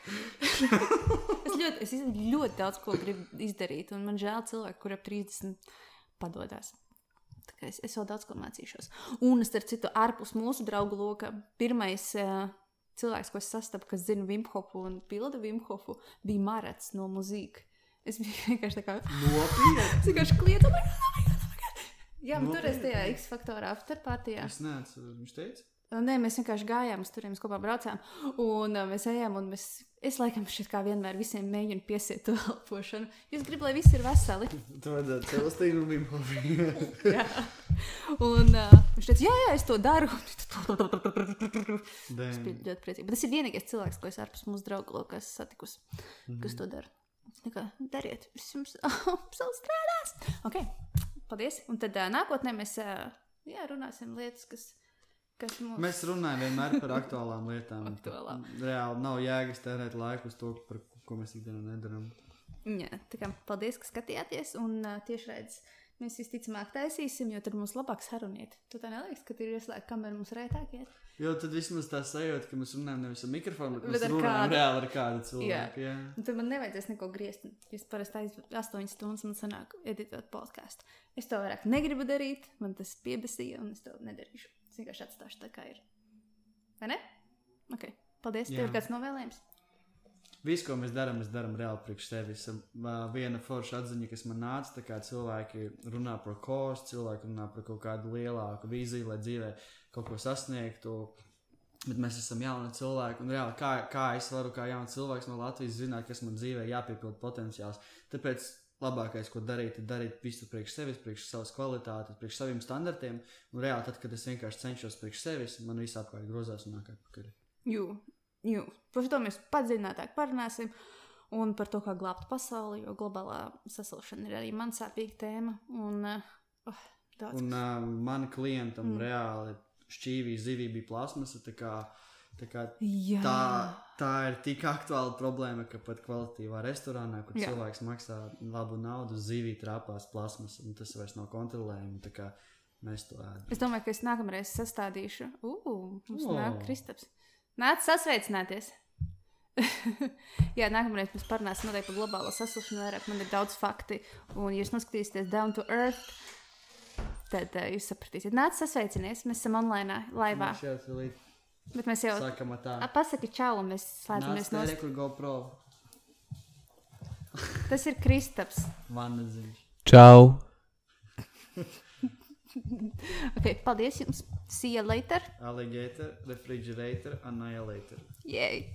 ļoti, es ļoti daudz ko gribu izdarīt, un man žēl cilvēku, kuriem ap 30 padodas. Es, es vēl daudz ko mācīšos. Un, starp citu, ārpus mūsu draugu loka, pirmais uh, cilvēks, ko es sastapu, kas zina Vimhofu un pilda Vimhofu, bija Marats no mūzikas. Es biju vienkārši tā kā nopietni. es vienkārši klietu. Oh oh Jā, man toreiz tajā X faktorā afterpartijā. Es neesmu, viņš teica. Nē, mēs vienkārši gājām uz turieni, kopā braucām. Un uh, mēs ejam, un mēs, es laikam šeit kā vienmēr visiem mēģinu piesiet to elpošanu. Es gribu, lai visi ir veseli. Tu vajadzētu celestīnu un bimbovi. jā. Un uh, viņš teica, jā, jā, es to daru. es biju ļoti priecīgi. Bet tas ir vienīgais cilvēks, ko es ārpus mūsu draugu lokā esmu satikusi, mm -hmm. kas to dara. Kā dariet, viss jums absolūti strādās. Ok, paldies. Un tad uh, nākotnē mēs uh, jā, runāsim lietas, kas, kas mums. Mēs runājam vienmēr par aktuālām lietām. Aktuālām. Reāli nav jēgas tērēt laiku uz to, par ko mēs ikdienā nedarām. Jā, tā kā paldies, ka skatījāties. Un uh, tiešraidz mēs visticamāk taisīsim, jo tad mums labāk saruniet. Tu tā neliekas, ka ir ieslēgta kamera mums rētāk iet. Jo tad vismaz tā sajūta, ka mēs runājam nevis ar mikrofonu, bet Bet ar kādu. reāli ar kādu cilvēku. Jā. Un tad man nevajadzēs neko griezt. Es parasti aizvadu 8 stundas, man sanāk, editot podkāstu. Es to vairāk negribu darīt, man tas piebesīja, un es to nedarīšu. Es vienkārši atstāšu tā, kā ir. Vai ne? Ok, paldies. Tev ir kāds novēlējums? Visu, ko mēs darām, mēs darām reāli priekš sevis. Ā, Viena forša atziņa, kas man nāca, tā kā cilvēki runā par kostu, cilvēki runā par kaut kādu lielāku vīziju, lai dzīvē kaut ko sasniegtu. Bet mēs esam jauni cilvēki, un reāli, kā, kā es varu, kā jauns cilvēks no Latvijas, zināt, kas man dzīvē jāpiepilda potenciāls. Tāpēc labākais, ko darīt, ir darīt visu priekš sevis, priekš savas kvalitātes, priekš saviem standartiem. Un reāli, tad, kad es vienkārši cenšos priekš sevis, man viss apkārt grozās un nāk atpakaļ. Jū, jū. Par to mēs padziļinātāk parunāsim. Un par to, kā glābt pasauli, jo globālā sasilšana ir arī man sāpīga tēma. Un, uh, daudz. Un uh, man klientam Mm. reāli šķīvīja zivī bija plasmasa. Tā, kā, Jā, tā, tā ir tik aktuāla problēma, ka pat kvalitīvā restorānā, kur Jā. Cilvēks maksā labu naudu, zivī trāpās plasmas, un tas vairs nav kontrolējami. Mēs to ēdam. Es domāju, ka es nākamreiz sastādīšu. Ugh, mums O. nāk Kristaps. Nāc sasveicināties! Jā, nākamreiz mēs parunāsim par globālo sasilšanu vairāk. Man ir daudz fakti, un, ja jūs noskatīsieties down to earth, tad uh, jūs sapratīsiet. Nāc sasveicinies, mēs esam online, laivā. Filī Bet mēs jau sākam ar tā. A, pasaki čau, un mēs slēdzamies no kur GoPro. Tas ir Kristaps. Vanna ziņš. Čau! Okay, paldies jums! See you later! Alligator, refrigerator, annihilator. Yay!